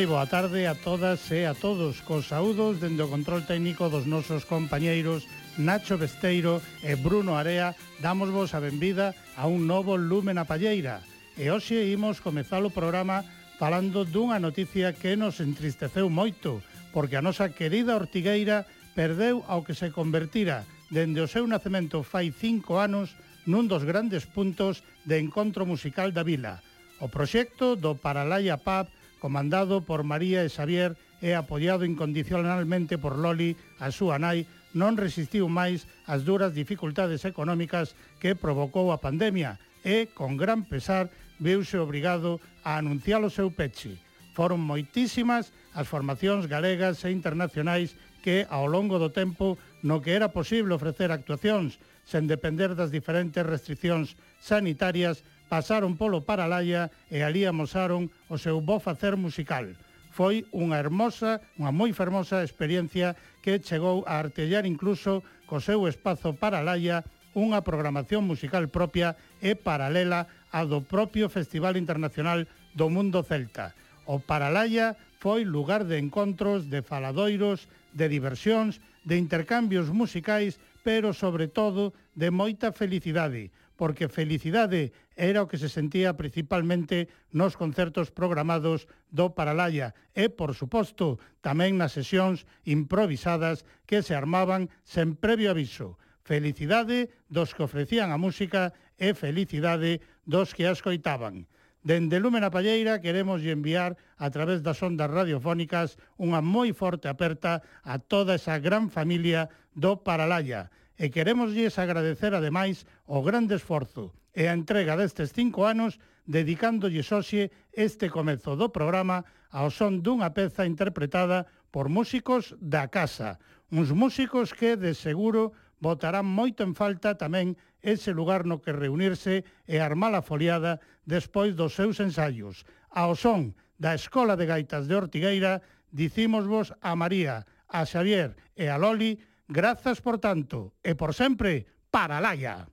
moi boa tarde a todas e a todos cos saúdos dende o control técnico dos nosos compañeiros Nacho Besteiro e Bruno Area damos vos a benvida a un novo Lumen a Palleira e hoxe imos comezar o programa falando dunha noticia que nos entristeceu moito porque a nosa querida Ortigueira perdeu ao que se convertira dende o seu nacemento fai cinco anos nun dos grandes puntos de encontro musical da vila. O proxecto do Paralaya Pub comandado por María e Xavier e apoiado incondicionalmente por Loli, a súa nai, non resistiu máis as duras dificultades económicas que provocou a pandemia e, con gran pesar, viuse obrigado a anunciar o seu peche. Foron moitísimas as formacións galegas e internacionais que, ao longo do tempo, no que era posible ofrecer actuacións sen depender das diferentes restriccións sanitarias, pasaron polo Paralaya e ali amosaron o seu bo facer musical. Foi unha hermosa, unha moi fermosa experiencia que chegou a artellar incluso co seu espazo Paralaya unha programación musical propia e paralela a do propio Festival Internacional do Mundo Celta. O Paralaya foi lugar de encontros, de faladoiros, de diversións, de intercambios musicais, pero sobre todo de moita felicidade, porque felicidade era o que se sentía principalmente nos concertos programados do Paralaya e, por suposto, tamén nas sesións improvisadas que se armaban sen previo aviso. Felicidade dos que ofrecían a música e felicidade dos que a escoitaban. Dende Lúmena Palleira queremos enviar a través das ondas radiofónicas unha moi forte aperta a toda esa gran familia do Paralaya e queremoslles agradecer ademais o grande esforzo e a entrega destes cinco anos dedicándolles hoxe este comezo do programa ao son dunha peza interpretada por músicos da casa, uns músicos que, de seguro, votarán moito en falta tamén ese lugar no que reunirse e armar a foliada despois dos seus ensaios. Ao son da Escola de Gaitas de Ortigueira, dicimos vos a María, a Xavier e a Loli Grazas por tanto e por sempre para Laia.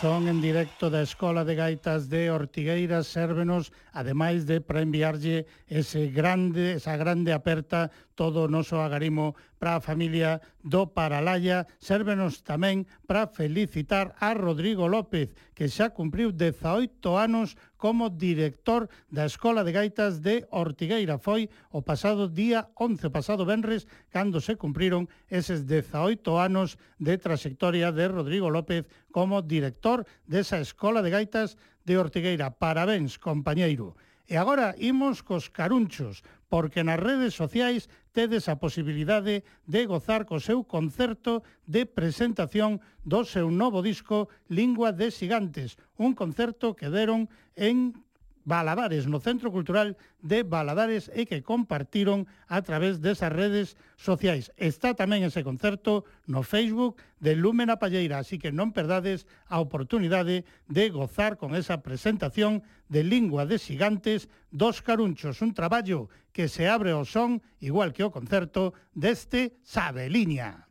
Son en directo da Escola de Gaitas de Ortigueira, sérvenos ademais de para enviarlle ese grande, esa grande aperta todo o noso agarimo para a familia do Paralaya, sérvenos tamén para felicitar a Rodrigo López, que xa cumpriu 18 anos como director da Escola de Gaitas de Ortigueira. Foi o pasado día 11, pasado venres, cando se cumpriron eses 18 anos de trayectoria de Rodrigo López como director desa Escola de Gaitas de Ortigueira. Parabéns, compañeiro. E agora imos cos carunchos, porque nas redes sociais tedes a posibilidade de gozar co seu concerto de presentación do seu novo disco Lingua de Gigantes, un concerto que deron en Baladares, no Centro Cultural de Baladares e que compartiron a través desas redes sociais. Está tamén ese concerto no Facebook de Lúmena Palleira, así que non perdades a oportunidade de gozar con esa presentación de Lingua de Xigantes dos Carunchos, un traballo que se abre o son, igual que o concerto, deste Sabeliña.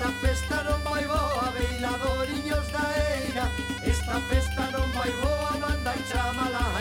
Esta festa non vai boa, bailadoriños da eira. Esta festa non vai boa, manda e chamala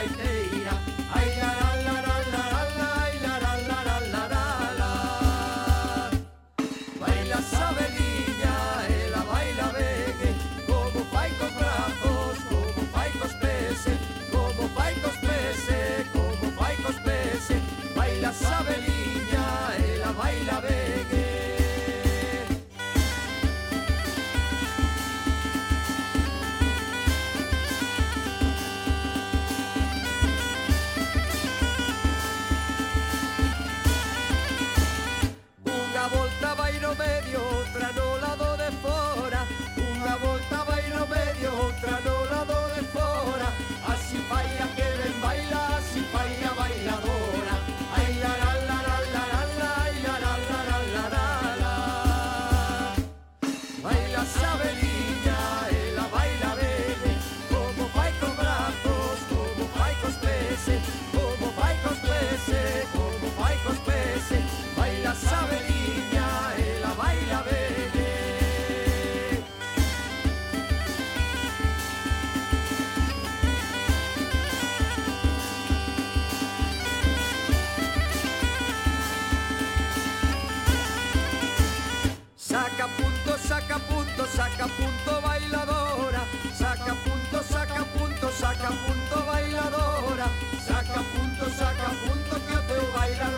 saca punto bailadora, saca punto, saca punto, saca punto bailadora, saca punto, saca punto que eu teu bailar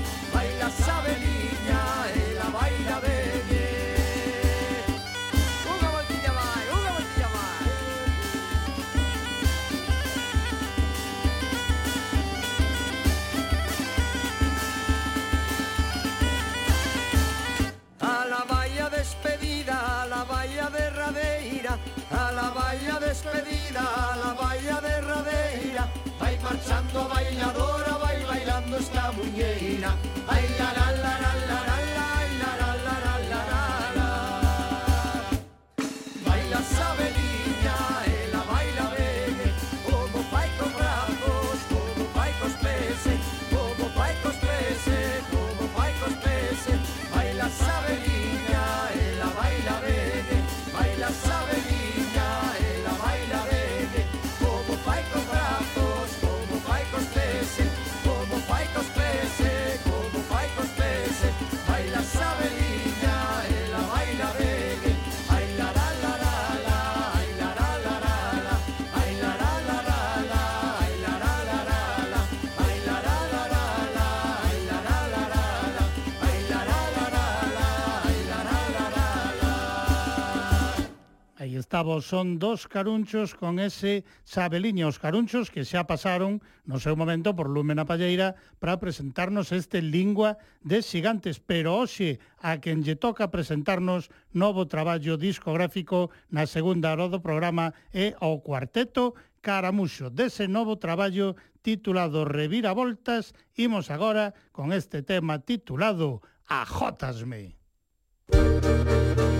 da de radeira. Vai marchando a bailadora, vai bailando esta muñeira. Ai, la, la, la, la, la, la, la. Aí estaba, son dos carunchos con ese Sabeliño, os carunchos que xa pasaron no seu momento por Lume na Palleira para presentarnos este Lingua de Xigantes, pero hoxe a quen lle toca presentarnos novo traballo discográfico na segunda hora do programa é o cuarteto Caramuxo. Dese novo traballo titulado Reviravoltas, imos agora con este tema titulado Ajótasme. Música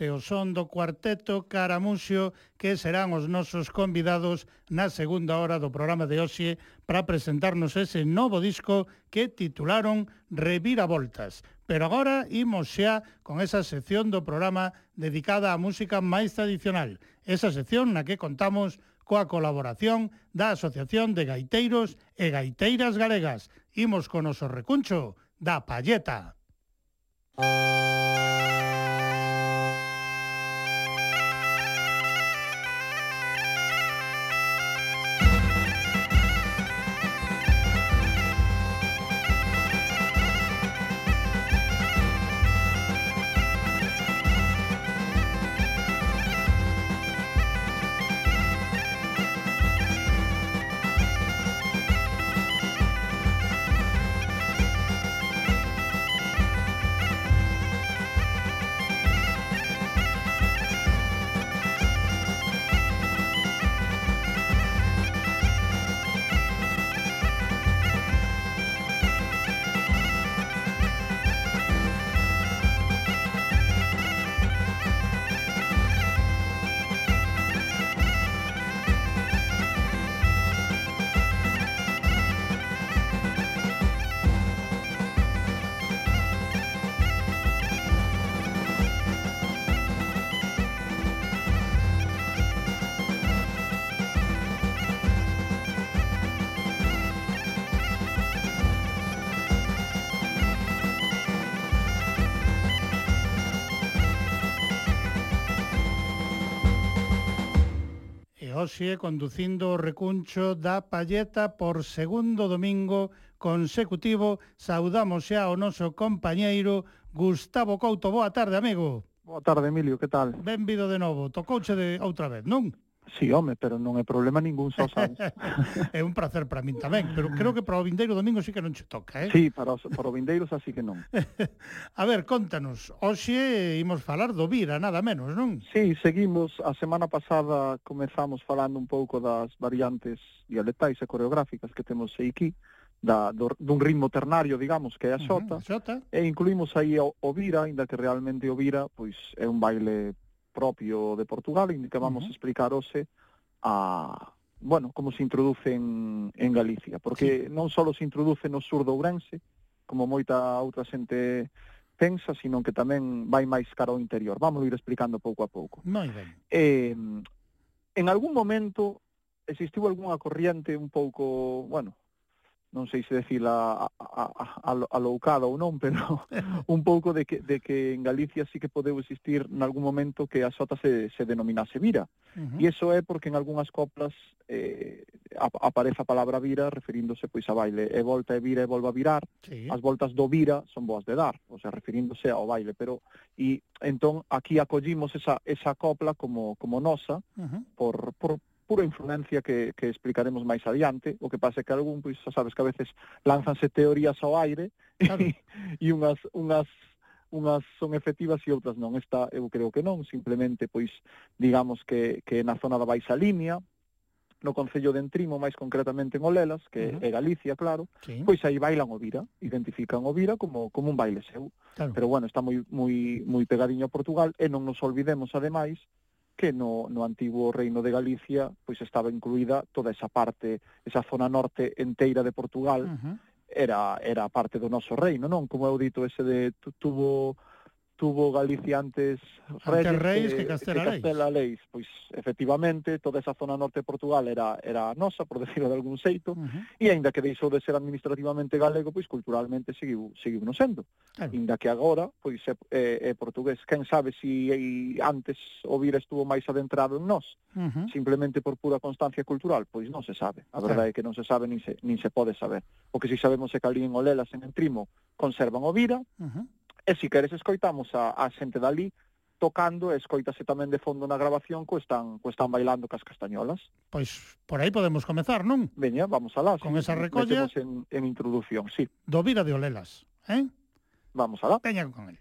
este o son do cuarteto Caramuxio que serán os nosos convidados na segunda hora do programa de hoxe para presentarnos ese novo disco que titularon Reviravoltas. Pero agora imos xa con esa sección do programa dedicada á música máis tradicional, esa sección na que contamos coa colaboración da Asociación de Gaiteiros e Gaiteiras Galegas. Imos con noso recuncho da Palleta. Música hoxe conducindo o recuncho da Palleta por segundo domingo consecutivo. Saudamos xa o noso compañeiro Gustavo Couto. Boa tarde, amigo. Boa tarde, Emilio, que tal? Benvido de novo. Tocouche de outra vez, non? Sí, home, pero non é problema ningún, só sabes. é un placer para min tamén, pero mm. creo que para o vindeiro domingo sí que non che toca, eh? Sí, para os, para o vindeiro así que non. a ver, contanos, hoxe imos falar do Vira, nada menos, non? Sí, seguimos, a semana pasada comezamos falando un pouco das variantes dialectais e coreográficas que temos aquí, da, do, dun ritmo ternario, digamos, que é a xota, uh -huh, xota. e incluímos aí o, o Vira, ainda que realmente o Vira pois, é un baile propio de Portugal, indicábamos uh -huh. explicar hoxe a bueno, como se introduce en, en Galicia, porque sí. non só se introduce no sur do Ourense, como moita outra xente pensa, sino que tamén vai máis cara ao interior. Vamos ir explicando pouco a pouco. Moi ben. Eh, en algún momento existiu algunha corriente un pouco, bueno, non sei se decir a, a, a, a loucada ou non, pero un pouco de que, de que en Galicia sí que podeu existir en algún momento que a xota se, se denominase vira. Uh -huh. E iso é porque en algunhas coplas eh, aparece a palabra vira referíndose pois a baile. E volta e vira e volva a virar. Sí. As voltas do vira son boas de dar, o sea, referíndose ao baile. Pero e entón aquí acollimos esa, esa copla como, como nosa uh -huh. por, por, pura influencia que, que explicaremos máis adiante, o que pasa é que algún, pois, xa sabes que a veces lanzanse teorías ao aire claro. e, e unhas, unhas unhas son efectivas e outras non. Esta eu creo que non, simplemente pois digamos que, que na zona da Baixa Limia, no Concello de Entrimo, máis concretamente en Olelas, que uh -huh. é Galicia, claro, sí. pois aí bailan o Vira, identifican o Vira como, como un baile seu. Claro. Pero bueno, está moi, moi, moi pegadiño a Portugal e non nos olvidemos, ademais, que no, no antigo Reino de Galicia pois estaba incluída toda esa parte, esa zona norte enteira de Portugal, uh -huh. era, era parte do noso reino, non? Como eu dito, ese de tuvo tuvo Galicia antes Reyes, antes Reis que, que Castela, que Castela Leis. Pois efectivamente toda esa zona norte de Portugal era era nosa, por decirlo de algún xeito, uh -huh. e aínda que deixou de ser administrativamente galego, pois culturalmente seguiu seguiu no sendo. Claro. Inda que agora pois é, é, é portugués, quen sabe si antes o vir estuvo máis adentrado en nós, uh -huh. simplemente por pura constancia cultural, pois non se sabe. A verdade claro. é que non se sabe nin se nin se pode saber. O que si sabemos é que ali en Olelas en Entrimo conservan o Vira, uh -huh E se queres escoitamos a, a xente dali tocando e escoitase tamén de fondo na grabación co están, co están bailando cas castañolas. Pois por aí podemos comezar, non? Veña, vamos alá. Con sí, esa recolla. En, en introducción, sí. Do Vira de Olelas, eh? Vamos alá. Veña con ele.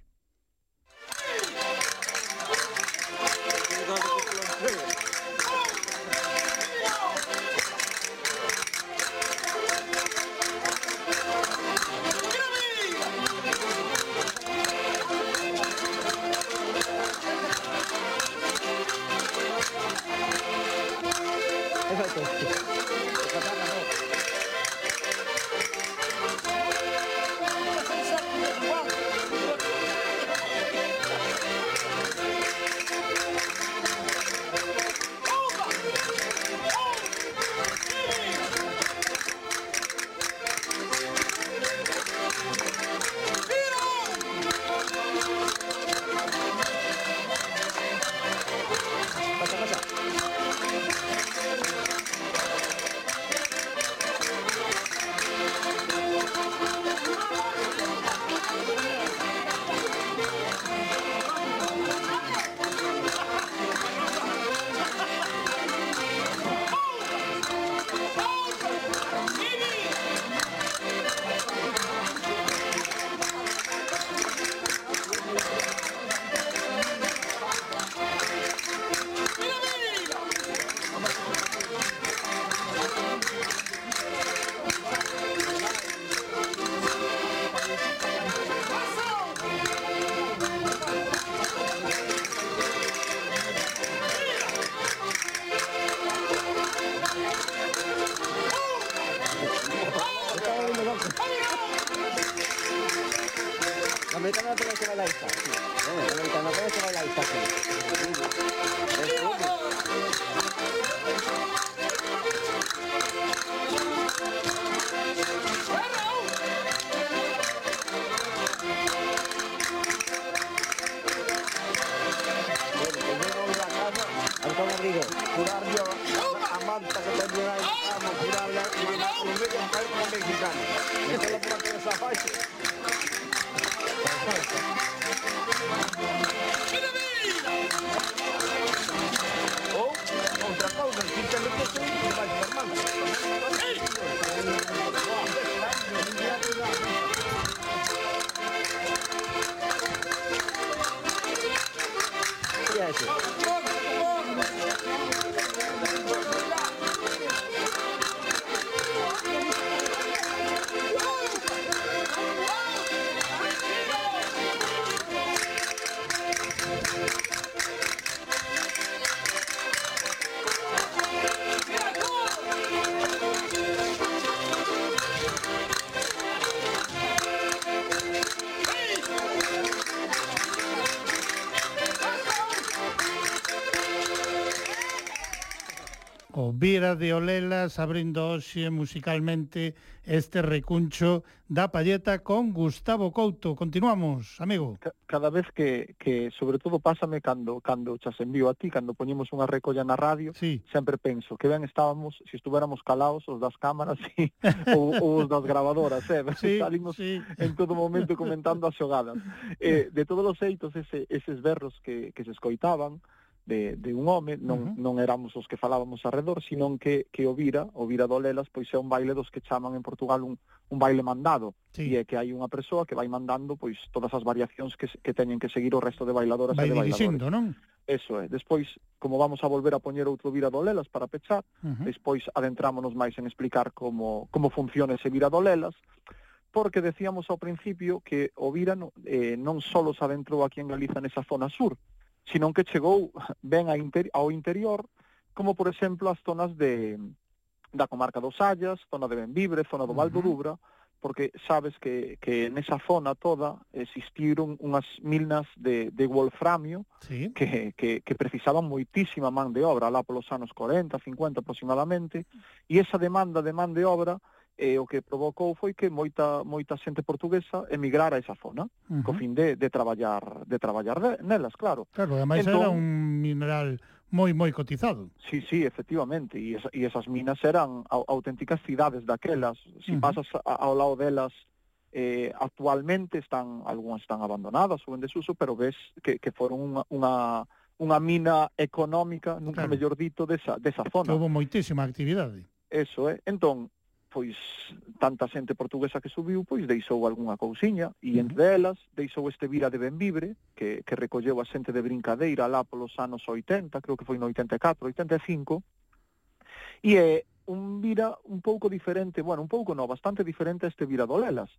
Orquestra de Olelas abrindo hoxe musicalmente este recuncho da Palleta con Gustavo Couto. Continuamos, amigo. Cada vez que, que sobre todo pásame cando cando chas envío a ti, cando poñemos unha recolla na radio, sí. sempre penso que ben estábamos se si estuvéramos calaos os das cámaras e ou, ou os das grabadoras, eh? Sí, Salimos sí. en todo momento comentando as xogadas. Eh, de todos os eitos ese, eses berros que, que se escoitaban, de, de un home, non, uh -huh. non éramos os que falábamos alrededor, sino que, que o Vira, o Vira do Lelas, pois é un baile dos que chaman en Portugal un, un baile mandado, sí. e é que hai unha persoa que vai mandando pois todas as variacións que, que teñen que seguir o resto de bailadoras vai e de bailadores. non? Eso é. Despois, como vamos a volver a poñer outro Vira do Lelas para pechar, uh -huh. despois adentrámonos máis en explicar como, como funciona ese Vira do Lelas, porque decíamos ao principio que o Vira eh, non só se adentrou aquí en Galiza nesa zona sur, senón que chegou ben ao interior, como por exemplo as zonas de, da comarca dos Sallas, zona de Benvibre, zona do Val do Dubra, porque sabes que, que nesa zona toda existiron unhas minas de, de wolframio sí. que, que, que precisaban moitísima man de obra, lá polos anos 40, 50 aproximadamente, e esa demanda de man de obra e o que provocou foi que moita moita xente portuguesa emigrara a esa zona, uh -huh. co fin de, de traballar de traballar de, nelas, claro. Claro, ademais entón, era un mineral moi moi cotizado. Sí, sí, efectivamente, e, esa, e esas minas eran auténticas cidades daquelas, si uh -huh. pasas a, ao lado delas eh, actualmente están algunhas están abandonadas ou en desuso, pero ves que, que foron unha, unha unha mina económica, nunca claro. mellor dito, desa, desa zona. Houve moitísima actividade. Eso é. Eh? Entón, pois tanta xente portuguesa que subiu, pois deixou algunha cousiña, e entre elas deixou este Vira de Benvibre, que, que recolleu a xente de brincadeira lá polos anos 80, creo que foi no 84, 85, e é un Vira un pouco diferente, bueno, un pouco no, bastante diferente a este Vira do Lelas,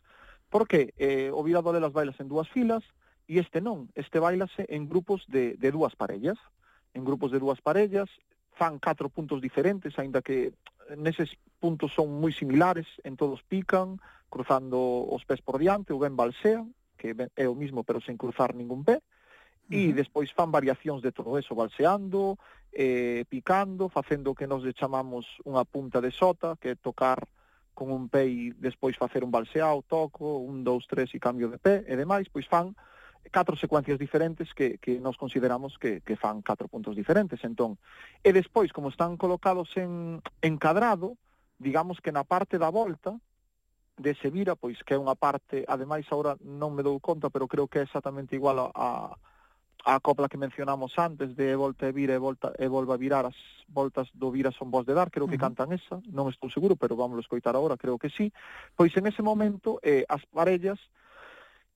porque eh, o Vira do Lelas bailas en dúas filas, e este non, este bailase en grupos de, de dúas parellas, en grupos de dúas parellas, fan catro puntos diferentes, aínda que neses puntos son moi similares, en todos pican, cruzando os pés por diante, ou ben balsean, que é o mismo pero sen cruzar ningún pé, e despois fan variacións de todo eso, balseando, eh, picando, facendo o que nos chamamos unha punta de sota, que é tocar con un pé e despois facer un balseado, toco, un, dous, tres e cambio de pé e demais, pois fan catro secuencias diferentes que, que nos consideramos que, que fan catro puntos diferentes. Entón, e despois, como están colocados en, en cadrado, digamos que na parte da volta, de Sevira, pois que é unha parte, ademais agora non me dou conta, pero creo que é exactamente igual a, a, a copla que mencionamos antes de Volta e Vira e, volta, e Volva a Virar, as voltas do Vira son vos de dar, creo que uh -huh. cantan esa, non estou seguro, pero vamos a escoitar agora, creo que sí. Pois en ese momento eh, as parellas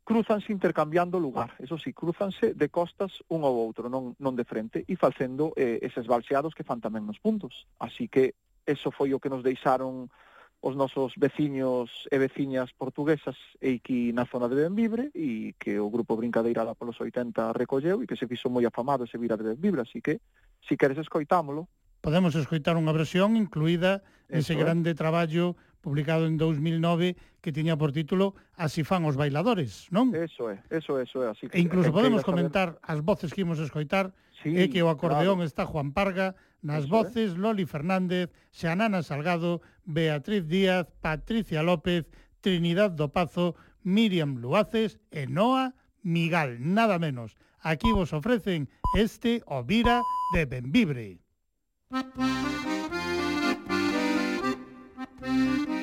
cruzanse intercambiando lugar, eso sí, cruzanse de costas un ao outro, non, non de frente, e facendo eh, eses balseados que fan tamén nos puntos. Así que eso foi o que nos deixaron os nosos veciños e veciñas portuguesas e aquí na zona de Benvibre e que o grupo Brincadeira da polos 80 recolleu e que se fixo moi afamado ese vira de Benvibre, así que se si queres escoitámolo. Podemos escoitar unha versión incluída nese grande traballo publicado en 2009, que tiña por título Así fan os bailadores, non? Eso é, eso é, eso é. Así que, e incluso que podemos comentar saber... as voces que imos escoitar, sí, é que o acordeón claro. está Juan Parga, nas eso voces é. Loli Fernández, Xanana Salgado, Beatriz Díaz, Patricia López, Trinidad do Pazo, Miriam Luaces e Noa Migal, nada menos. Aquí vos ofrecen este Ovira de Benvibre. Thank you.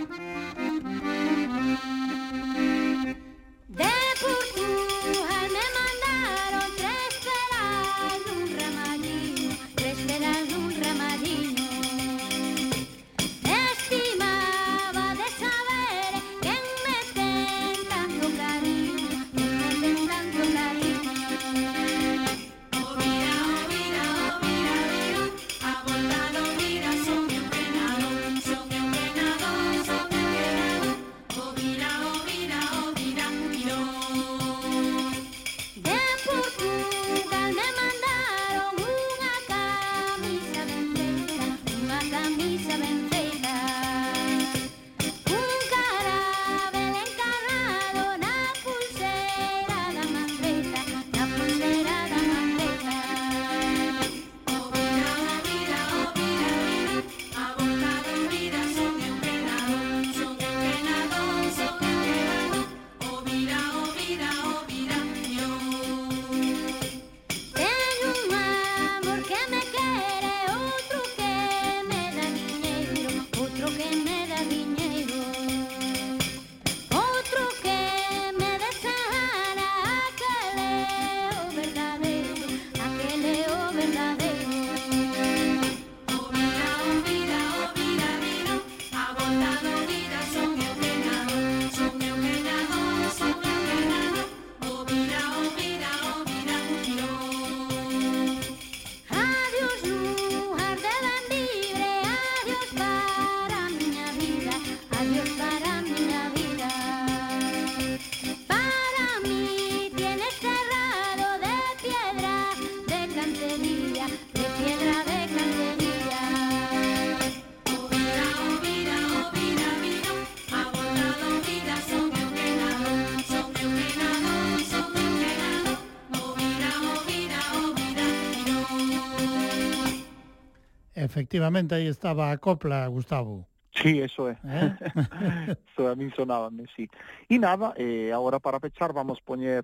efectivamente aí estaba a copla, Gustavo. Sí, eso é. ¿Eh? eso a min sonábame, sí. E nada, eh, agora para pechar vamos poñer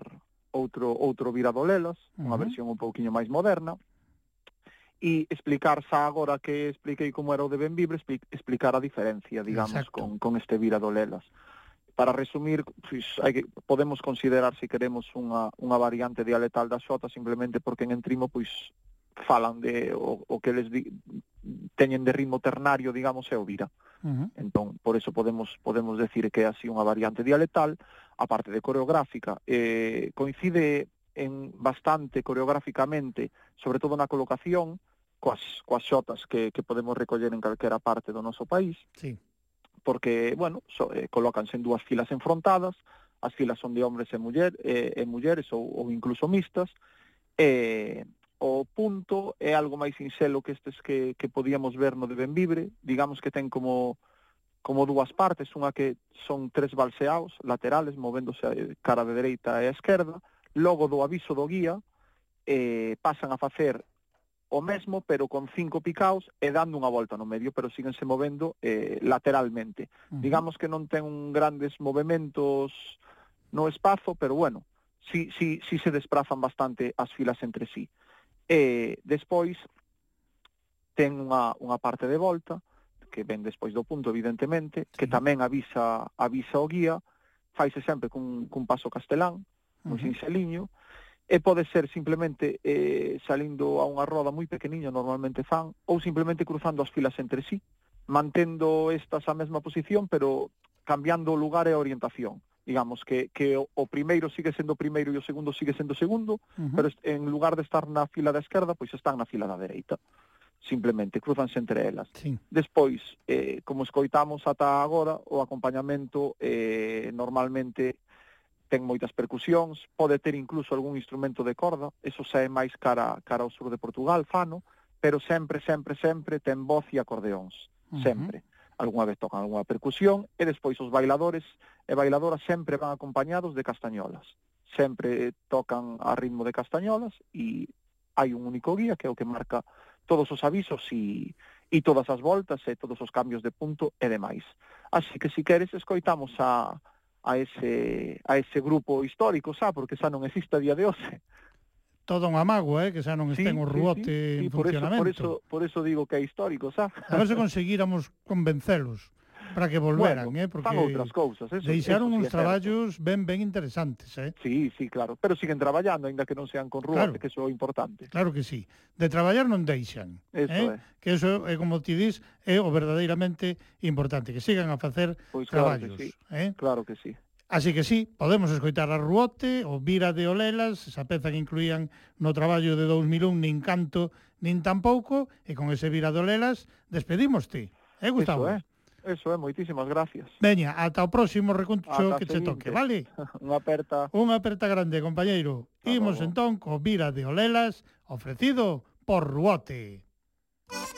outro outro viradolelas, uh -huh. unha versión un pouquiño máis moderna, e explicar xa agora que expliquei como era o de Benvibre, expli explicar a diferencia, digamos, Exacto. con, con este viradolelas. Para resumir, pues, hai que, podemos considerar, se si queremos, unha, unha variante dialetal da xota, simplemente porque en entrimo, pois, pues, falan de o, o que les di, teñen de ritmo ternario, digamos, é o vira. Uh -huh. Entón, por eso podemos podemos decir que é así unha variante dialectal, a parte de coreográfica, eh, coincide en bastante coreográficamente, sobre todo na colocación, coas, coas xotas que, que podemos recoller en calquera parte do noso país, sí. porque, bueno, so, eh, colócanse en dúas filas enfrontadas, as filas son de hombres e, muller, eh, e mulleres ou, ou incluso mixtas, e, eh, O punto é algo máis sinxelo que estes que, que podíamos ver no de Benvibre, digamos que ten como como dúas partes, unha que son tres balseaos laterales, movéndose a cara de dereita e a esquerda, logo do aviso do guía, eh, pasan a facer o mesmo, pero con cinco picaos e dando unha volta no medio, pero síguense movendo eh, lateralmente. Uh -huh. Digamos que non ten un grandes movimentos no espazo, pero bueno, si, si, si se desprazan bastante as filas entre sí. E despois ten unha, unha parte de volta, que ven despois do punto, evidentemente, sí. que tamén avisa avisa o guía, faise sempre cun, cun paso castelán, moi uh -huh. sinxeliño, e pode ser simplemente eh, salindo a unha roda moi pequeniña, normalmente fan, ou simplemente cruzando as filas entre sí, mantendo estas a mesma posición, pero cambiando o lugar e a orientación digamos que, que o, o primeiro sigue sendo primeiro e o segundo sigue sendo segundo, uh -huh. pero en lugar de estar na fila da esquerda, pois están na fila da dereita. Simplemente cruzanse entre elas. Sí. Despois, eh, como escoitamos ata agora, o acompañamento eh, normalmente ten moitas percusións, pode ter incluso algún instrumento de corda, eso xa é máis cara, cara ao sur de Portugal, fano, pero sempre, sempre, sempre ten voz e acordeóns, uh -huh. sempre algunha vez tocan algunha percusión, e despois os bailadores e bailadoras sempre van acompañados de castañolas. Sempre tocan a ritmo de castañolas e hai un único guía que é o que marca todos os avisos e, e todas as voltas e todos os cambios de punto e demais. Así que, se si queres, escoitamos a, a, ese, a ese grupo histórico, xa, porque xa non existe a día de hoxe, toda unha amago, eh, que xa non sí, estén o ruote sí, sí, sí, en por funcionamento. Por eso, por eso digo que é histórico, xa. A ver se conseguíramos convencelos para que volveran, bueno, eh, porque fan outras cousas, eso, deixaron eso, uns sí, traballos ben ben interesantes, eh. Sí, sí, claro, pero siguen traballando aínda que non sean con ruote, claro, que eso é importante. Claro que sí. De traballar non deixan, eh, eso eh, é. que eso é como ti dis, é o verdadeiramente importante, que sigan a facer pois, traballos, claro que sí. eh. Claro que sí. Así que sí, podemos escoitar a Ruote, o Vira de Olelas, esa peza que incluían no traballo de 2001 nin canto nin tampouco, e con ese Vira de Olelas despedimos ti. Eh, Gustavo? Eso é, eso é, moitísimas gracias. Veña, ata o próximo recuncho que che toque, vale? Unha aperta. Unha aperta grande, compañeiro. Imos entón co Vira de Olelas, ofrecido por Ruote. Ruote.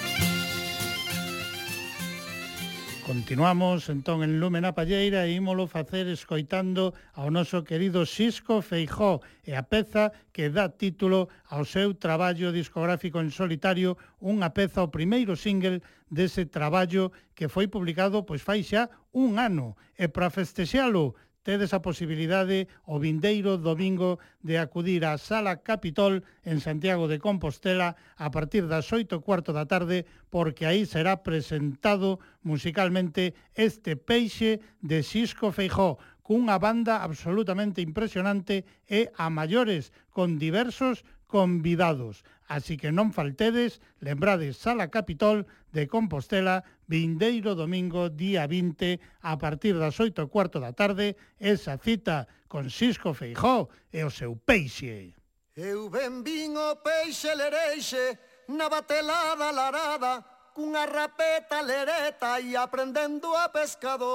Continuamos entón en Lumen Palleira e ímolo facer escoitando ao noso querido Xisco Feijó e a peza que dá título ao seu traballo discográfico en solitario, unha peza o primeiro single dese traballo que foi publicado pois fai xa un ano. E para festexalo, tedes a posibilidade o vindeiro domingo de acudir á Sala Capitol en Santiago de Compostela a partir das 8 cuarto da tarde porque aí será presentado musicalmente este peixe de Xisco Feijó cunha banda absolutamente impresionante e a maiores con diversos convidados. Así que non faltedes, lembrades Sala Capitol de Compostela, vindeiro domingo día 20 a partir das 8 e cuarto da tarde esa cita con Xisco Feijó e o seu peixe. Eu ben vin o peixe lereixe na batelada larada cunha rapeta lereta e aprendendo a pescador.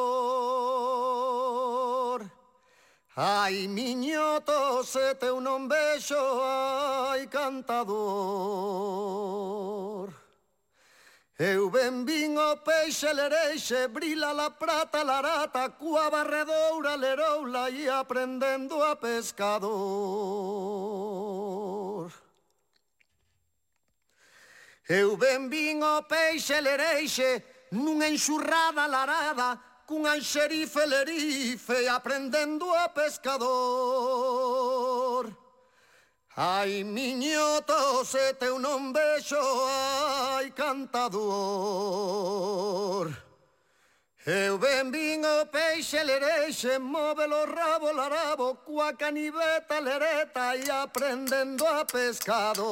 Ai, miñoto, se teu non vexo, ai, cantador. Eu ben vin o peixe lereixe, brila la prata larata, cua barredoura leroula e aprendendo a pescador. Eu ben vin o peixe lereixe, nunha enxurrada larada, cunha xerife lerife, aprendendo a pescador. Ai, miñoto, se teu non vexo, ai, cantador. Eu ben vin o peixe lereixe, move o rabo larabo, cua caniveta lereta e aprendendo a pescador.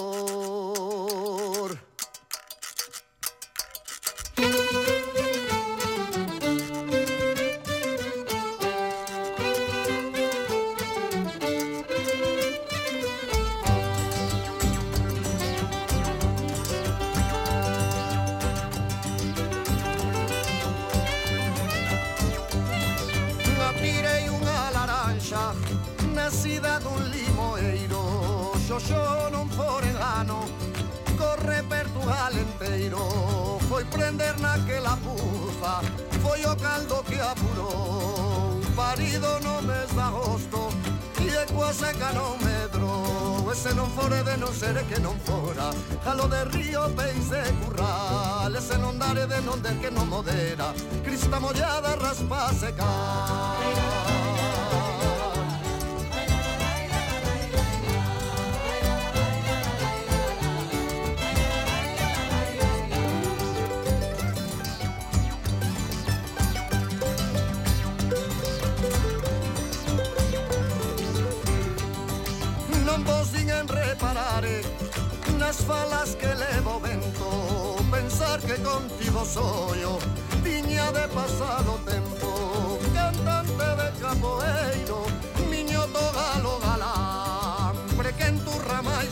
lascio non forellano corre per Portugal inteiro foi prender naquela puza foi o caldo que apurou parido no mes de agosto e de coa seca non medro ese non fore de non ser que non fora jalo de río peis de curral ese non dare de non der que non modera crista mollada raspa seca. en reparare Nas falas que levo vento, pensar que contigo soio, oh, viña de pasado tempo, cantante de capoeiro, miñoto galo galán, que en tu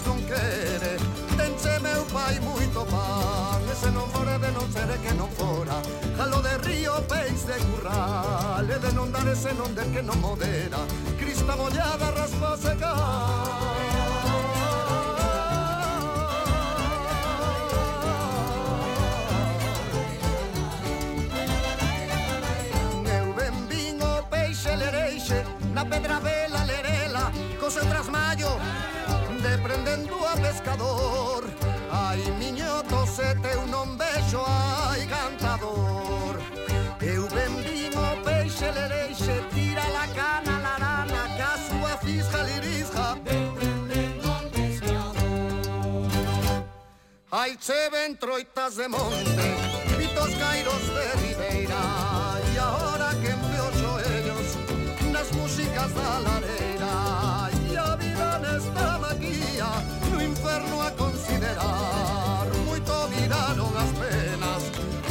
non quere, tense meu pai moito pan, ese se non fora de non ser que non fora, jalo de río peis de curral, e de non dar ese non de que non modera, crista mollada raspa secar. la pedra vela, lerela, cose tras mayo, deprendendo a pescador. Ai, miñoto, sete un vexo ai, cantador. Eu vendimo peixe, lereixe tira la cana, la rana, que a súa fisja lirisja, deprendendo a pescador. Ai, che ven troitas de monte, pitos cairos de ribeira, atrás da lareira E a vida nesta maquía No inferno a considerar. Moito viraron as penas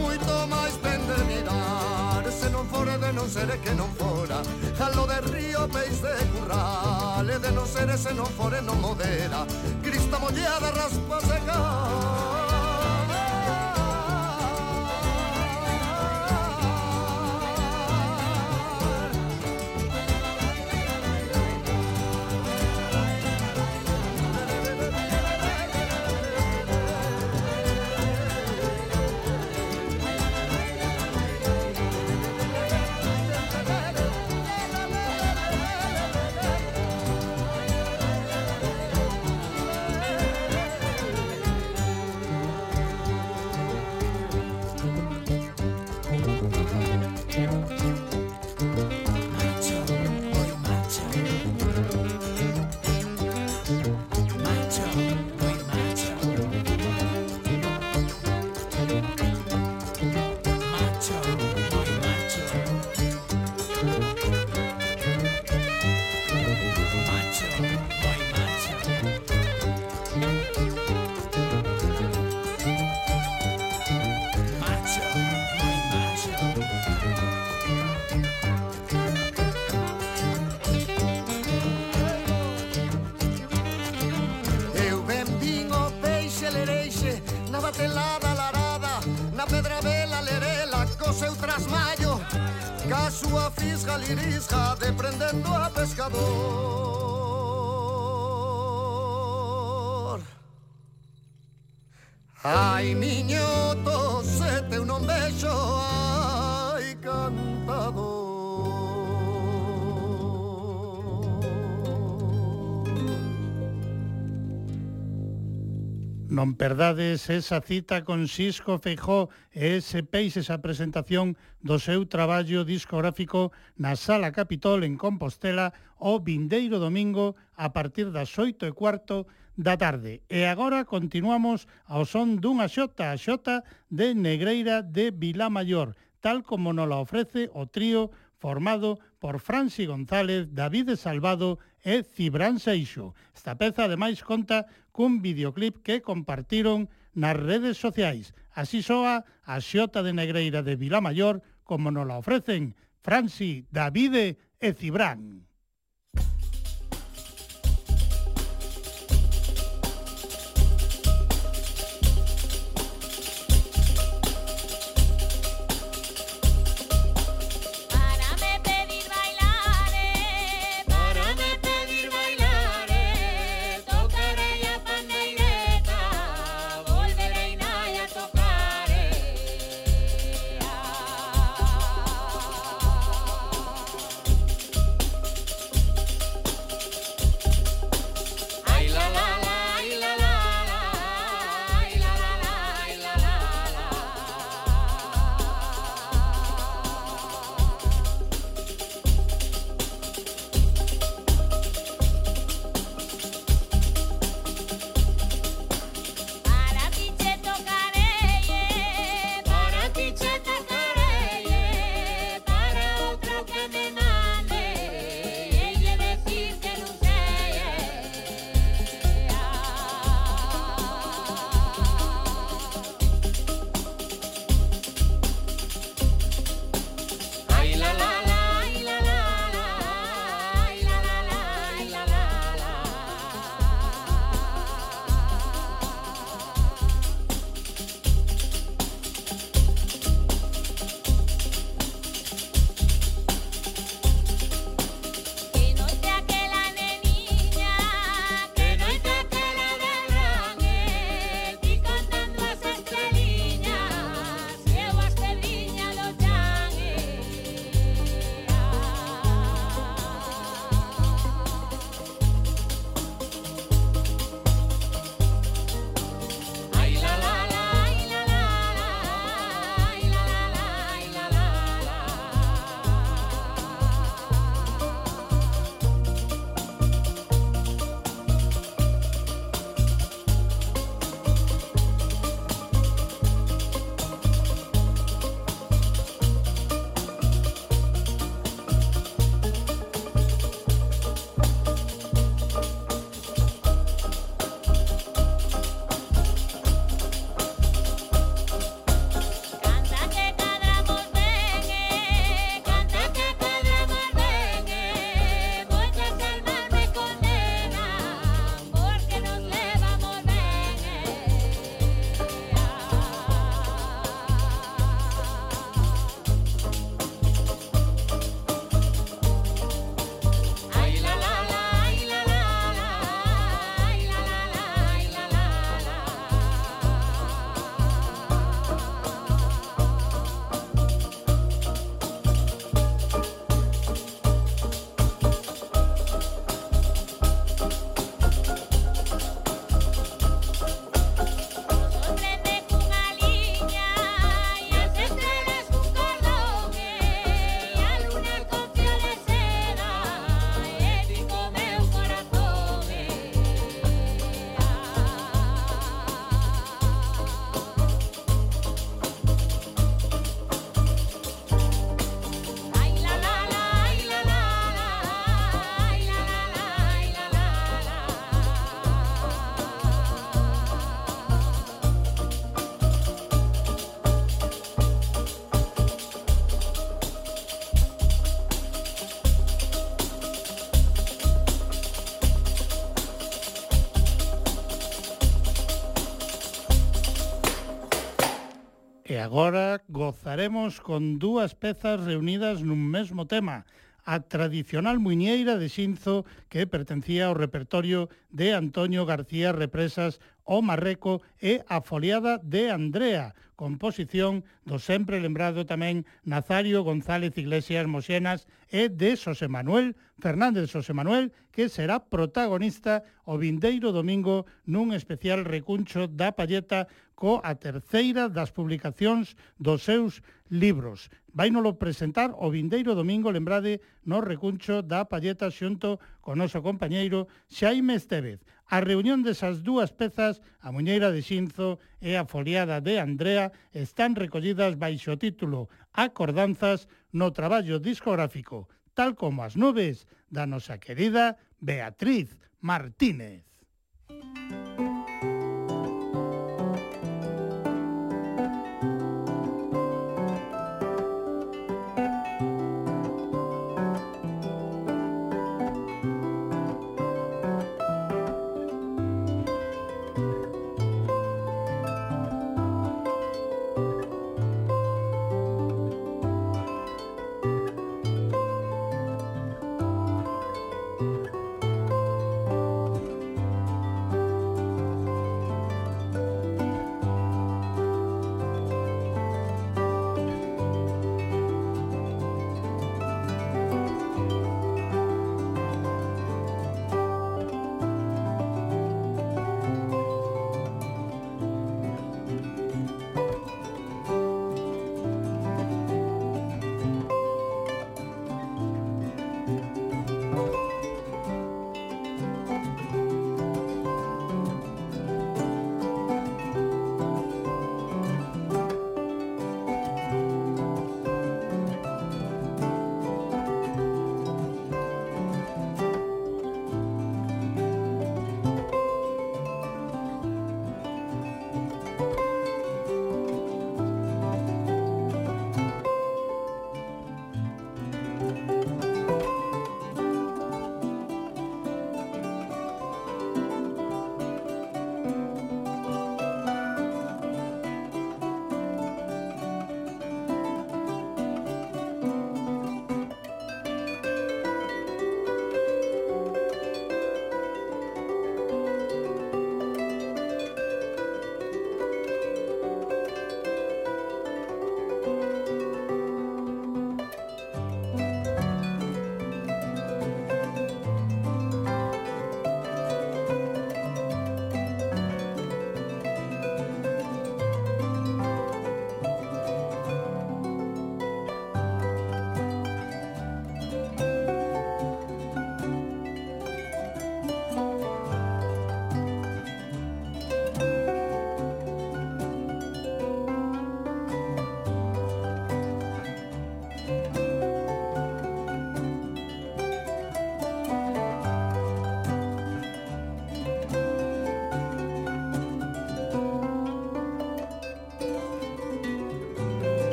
Moito máis ten de mirar. Se non fora de non ser que non fora Jalo de río peix de curral. E de non ser se non fore non modera. Crista mollada raspa secar mirisca de prendendo a pescador. Ai, miña Non perdades esa cita con Xisco Feijó e ese peixe esa presentación do seu traballo discográfico na Sala Capitol en Compostela o vindeiro domingo a partir das oito e cuarto da tarde. E agora continuamos ao son dunha xota, a xota de Negreira de Vilamayor, tal como nos la ofrece o trío formado por Franci González, David Salvado e Cibran Seixo. Esta peza ademais conta cun videoclip que compartiron nas redes sociais. Así soa a xota de Negreira de Vilamayor como nos la ofrecen Franci, Davide e Cibran. agora gozaremos con dúas pezas reunidas nun mesmo tema, a tradicional muñeira de Xinzo que pertencía ao repertorio de Antonio García Represas O Marreco e A foliada de Andrea, composición do sempre lembrado tamén Nazario González Iglesias Moxenas e de Xosé Manuel Fernández Xosé Manuel, que será protagonista o vindeiro domingo nun especial recuncho da Palleta co a terceira das publicacións dos seus libros. Vai nolo presentar o vindeiro domingo, lembrade, no recuncho da Palleta xunto con noso compañeiro Xaime Estevez. A reunión desas dúas pezas, a Muñeira de Xinzo e a foliada de Andrea, están recollidas baixo o título Acordanzas no traballo discográfico, tal como as nubes da nosa querida Beatriz Martínez. Música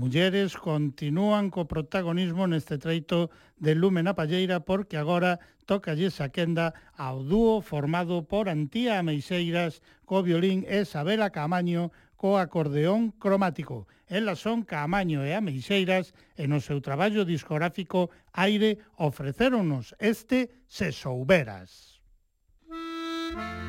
mulleres continúan co protagonismo neste treito de Lumen a Palleira porque agora toca esa quenda ao dúo formado por Antía Ameixeiras co violín e Sabela Camaño co acordeón cromático. Elas son Camaño e Ameixeiras e no seu traballo discográfico Aire ofrecéronos este Se Souberas. Música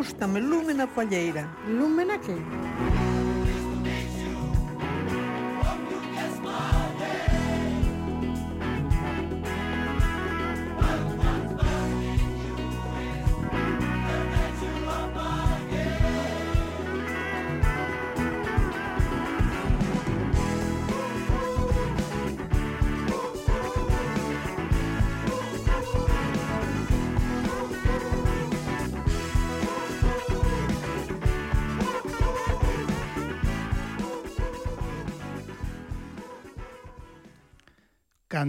Gústame, lúmena palleira. Lume na Lúmena que?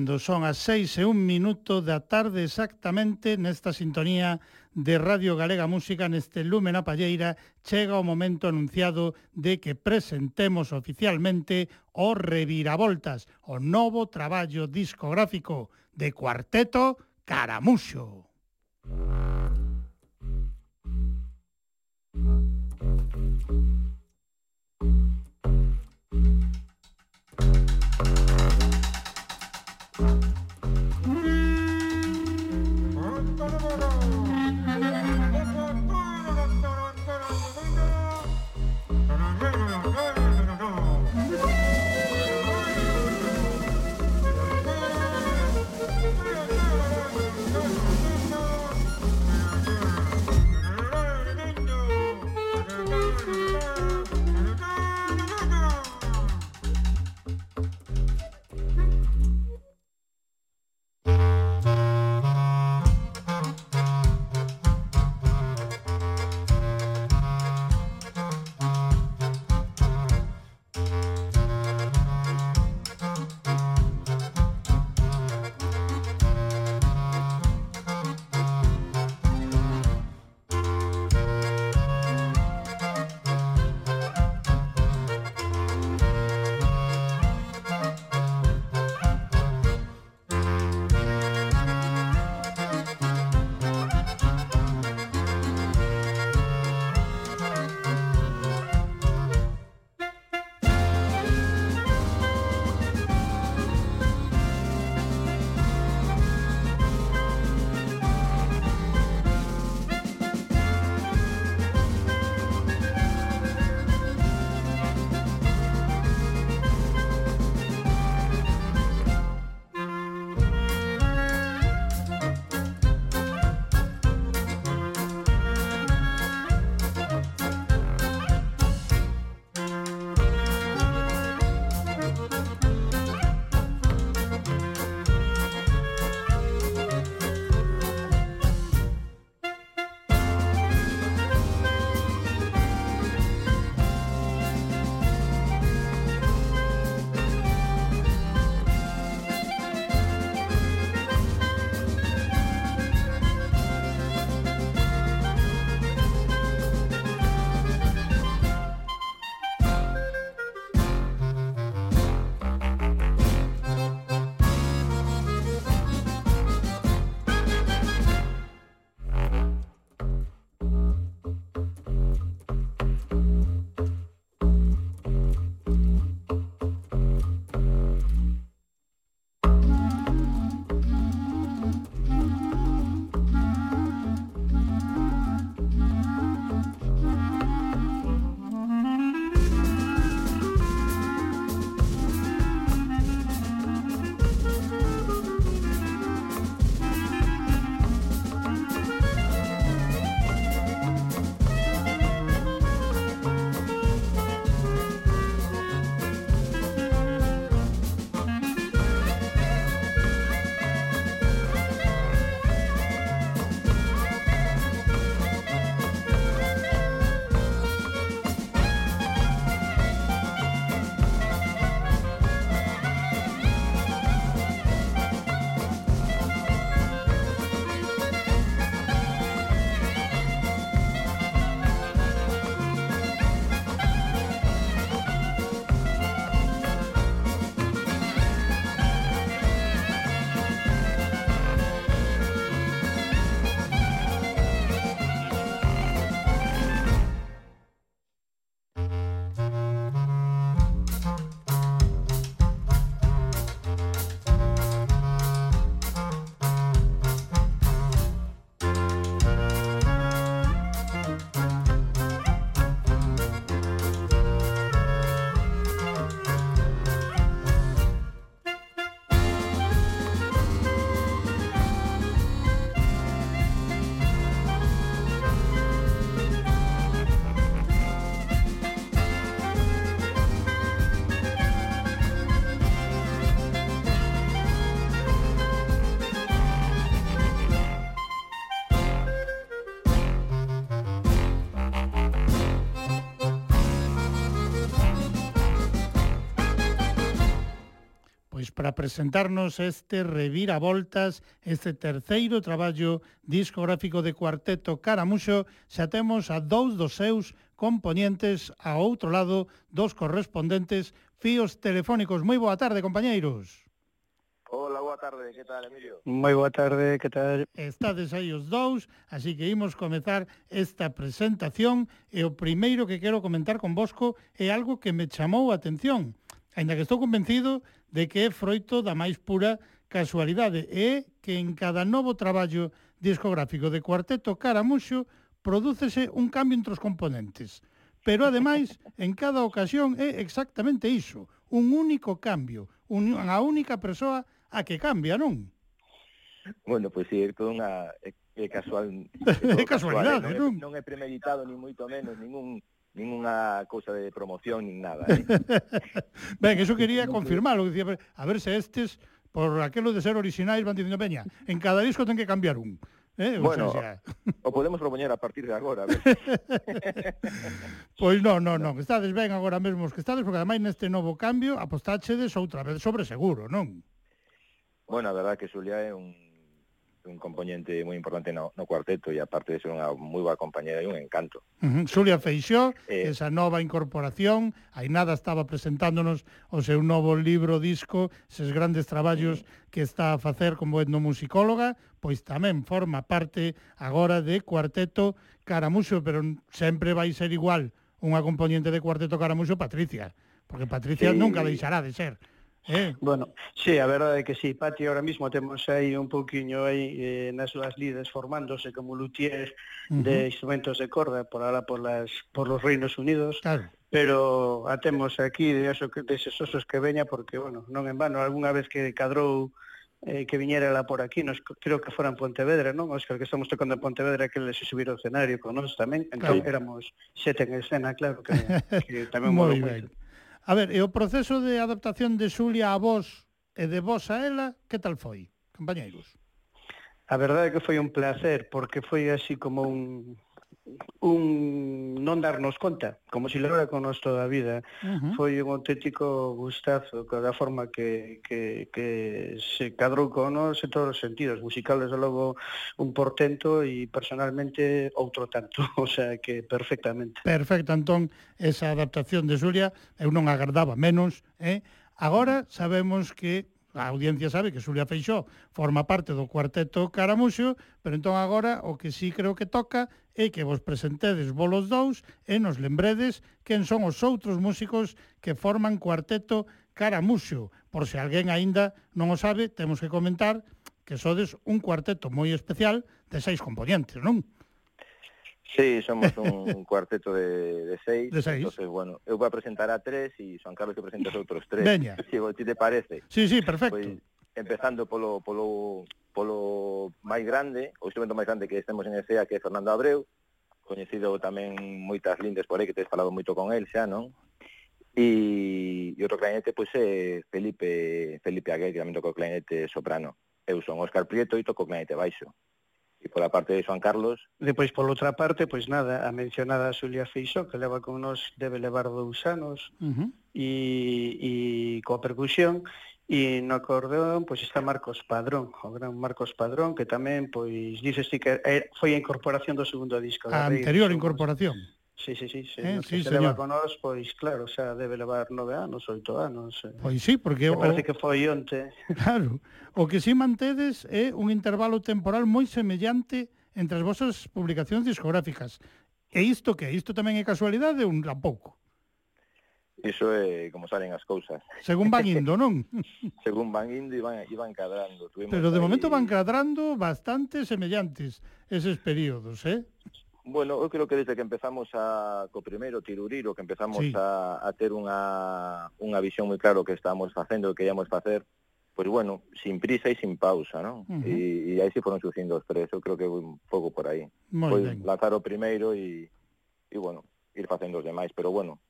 cando son as seis e un minuto da tarde exactamente nesta sintonía de Radio Galega Música neste Lumen a Palleira chega o momento anunciado de que presentemos oficialmente o Reviravoltas, o novo traballo discográfico de Cuarteto Caramuxo. Thank you. presentarnos este Reviravoltas, este terceiro traballo discográfico de Cuarteto Caramuxo, xa temos a dous dos seus componentes a outro lado dos correspondentes fíos telefónicos. Moi boa tarde, compañeiros. Hola, boa tarde, que tal, Emilio? Moi boa tarde, que tal? Estades aí os dous, así que imos comezar esta presentación e o primeiro que quero comentar con Bosco é algo que me chamou a atención. Ainda que estou convencido de que é froito da máis pura casualidade e que en cada novo traballo discográfico de Cuarteto Caramuxo prodúcese un cambio entre os componentes. Pero ademais, en cada ocasión é exactamente iso, un único cambio, unha única persoa a que cambia, non? Bueno, pois pues, sí, é toda unha é casual, é casualidade, casual, eh? non, é, non é premeditado ni moito menos ningún ninguna cousa de promoción nin nada. Eh? ben, eso quería confirmarlo, que dicía, a ver se estes por aquelo de ser orixinais van dicindo, veña, en cada disco ten que cambiar un. Eh, o bueno, sea, o podemos propoñer a partir de agora. pois non, non, non, estades ben agora mesmo os que estades, porque ademais neste novo cambio apostáchedes outra vez sobre seguro, non? Bueno, a verdad que Xulia é un un componente moi importante no, no cuarteto e aparte de ser unha moi boa compañera e un encanto. Uh -huh. Xulia Feixó, eh, esa nova incorporación, aí nada estaba presentándonos o seu novo libro disco, ses grandes traballos que está a facer como etnomusicóloga, pois tamén forma parte agora de Cuarteto Caramuxo, pero sempre vai ser igual unha componente de Cuarteto Caramuxo, Patricia, porque Patricia sí. nunca deixará de ser Eh. Bueno, sí, a verdade é que sí, Pati, ahora mismo temos aí un pouquiño aí eh, nas súas lides formándose como luthier uh -huh. de instrumentos de corda por ahora por las por los Reinos Unidos. Claro pero a temos aquí de eso que deses osos que veña porque bueno, non en vano algunha vez que cadrou eh, que viñera la por aquí, nos creo que fora en Pontevedra, non? Óscar, que estamos tocando en Pontevedra que les subir o escenario con nós tamén, entón claro. éramos sete en escena, claro que, que tamén moi ben. Moito. A ver, e o proceso de adaptación de Xulia a vos e de vos a ela, que tal foi, compañeiros? A verdade é que foi un placer, porque foi así como un, un non darnos conta, como se logra con nós toda a vida. Uh -huh. Foi un auténtico gustazo da forma que, que, que se cadrou con nós en todos os sentidos. Musical, desde logo, un portento e personalmente outro tanto, o sea que perfectamente. Perfecto, entón, esa adaptación de Xulia eu non agardaba menos, eh? Agora sabemos que a audiencia sabe que Xulia Feixó forma parte do cuarteto Caramuxo, pero entón agora o que sí creo que toca e que vos presentedes volos dous e nos lembredes quen son os outros músicos que forman cuarteto Caramuxo. Por se alguén aínda non o sabe, temos que comentar que sodes un cuarteto moi especial de seis componentes, non? Sí, somos un cuarteto de, de seis. De seis. Entonces, bueno, eu vou a presentar a tres e Juan Carlos que presenta os outros tres. Veña. Si, ti te parece. Sí, sí, perfecto. Pois, empezando polo, polo, polo máis grande, o instrumento máis grande que estemos en ESEA, que é Fernando Abreu, coñecido tamén moitas lindes por aí, que tes falado moito con el xa, non? E, e outro clarinete, pois, é Felipe, Felipe Aguel, que tamén toca o clarinete soprano. Eu son Óscar Prieto e toco o clarinete baixo. E pola parte de Juan Carlos... Depois, pola outra parte, pois nada, a mencionada Xulia Feixó, que leva con nos, debe levar dous anos, uh -huh. e, e coa percusión, E no acordeón, pois está Marcos Padrón, o gran Marcos Padrón, que tamén, pois, dices ti que eh, foi a incorporación do segundo disco. A anterior Rey, incorporación. Sí, sí, sí, sí, eh, no, sí se señor. leva con nós, pois claro, xa debe levar nove anos, oito anos. Eh. Pois sí, porque... Me parece o... que foi onte. Claro, o que si sí mantedes é un intervalo temporal moi semellante entre as vosas publicacións discográficas. E isto que? Isto tamén é casualidade ou tampouco? Iso é como salen as cousas. Según van indo, non? Según van indo e van, cadrando. Tuvimos Pero de aí... momento van cadrando bastante semellantes eses períodos, eh? Bueno, eu creo que desde que empezamos a co primeiro tiruriro, que empezamos sí. a, a ter unha, unha visión moi claro que estábamos facendo e que íamos facer, pois bueno, sin prisa e sin pausa, non? Uh -huh. e, e aí se foron surgindo os tres, eu creo que un pouco por aí. Moi pois ben. lanzar o primeiro e, e bueno, ir facendo os demais, pero bueno,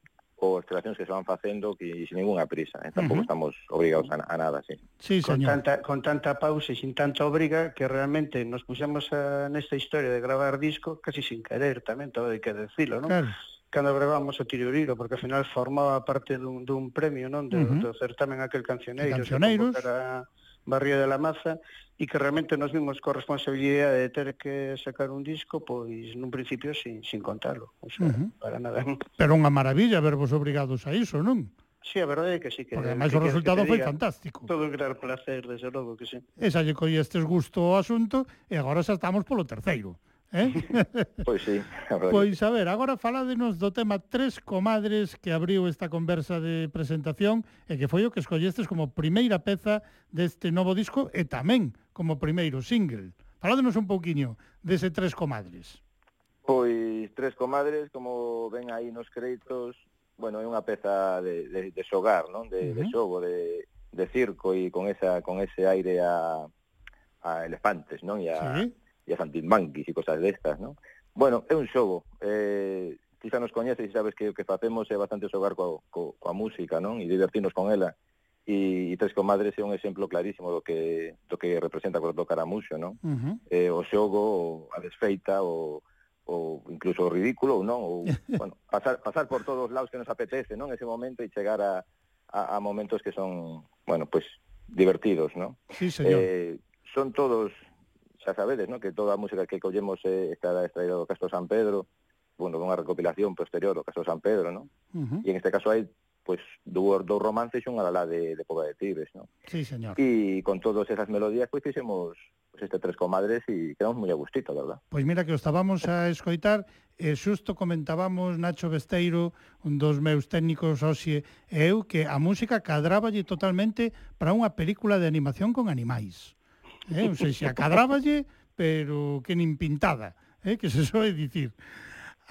ou as creacións que se van facendo que sin ninguna prisa, eh? tampouco uh -huh. estamos obrigados a, a nada, sí. sí con, señor. tanta, con tanta pausa e sin tanta obriga que realmente nos puxemos a, eh, nesta historia de gravar disco casi sin querer tamén, todo hai que decirlo, non? Claro cando gravamos o Tiruriro, porque ao final formaba parte dun, dun premio, non? De, uh -huh. do certamen aquel cancioneiro, cancioneiros. Que Barrio de la Maza e que realmente nos vimos coa responsabilidade de ter que sacar un disco, pois nun principio sin, sin contalo, o sea, uh -huh. para nada. Pero unha maravilla vervos obrigados a iso, non? Sí, a verdade é que sí que... Porque ademais o resultado foi diga, fantástico. Todo un gran placer, desde logo que sí. E xa lle collestes gusto o asunto e agora xa estamos polo terceiro. Eh? pois sí, a verdade. Pois a ver, agora faládenos do tema Tres comadres que abriu esta conversa de presentación e que foi o que escollestes como primeira peza deste novo disco e tamén como primeiro single. Faládenos un pouquiño dese Tres comadres. Pois Tres comadres, como ven aí nos créditos, bueno, é unha peza de, de, de xogar, non? De, uh -huh. de xogo, de, de circo e con esa con ese aire a a elefantes, non? E a, sí e a antibanquis e cosas destas, non? Bueno, é un xogo. Eh, ti xa nos coñeces e sabes que o que facemos é eh, bastante xogar coa, coa, coa música, non? E divertirnos con ela. E, e Tres Comadres é un exemplo clarísimo do que do que representa cando tocar a muxo, non? Uh -huh. eh, o xogo, a desfeita, o, o incluso o ridículo, non? Ou, bueno, pasar, pasar por todos os lados que nos apetece, non? Ese momento e chegar a, a, a momentos que son, bueno, pues divertidos, non? Sí, señor. Eh, son todos xa sabedes, ¿no? que toda a música que collemos eh, está extraída do Castro San Pedro, bueno, unha recopilación posterior ao Castro San Pedro, ¿no? Uh -huh. E en este caso hai pois dous dous romances e unha alá de, de Poba de Tibes, ¿no? Sí, señor. E con todas esas melodías pois pues, fixemos pues, este Tres Comadres e quedamos moi a gustito, verdad? Pois pues mira que os estábamos a escoitar e xusto comentábamos Nacho Besteiro, un dos meus técnicos hoxe e eu, que a música cadraballe totalmente para unha película de animación con animais eh? ou seja, cadráballe, pero que nin pintada, eh? que se soe dicir.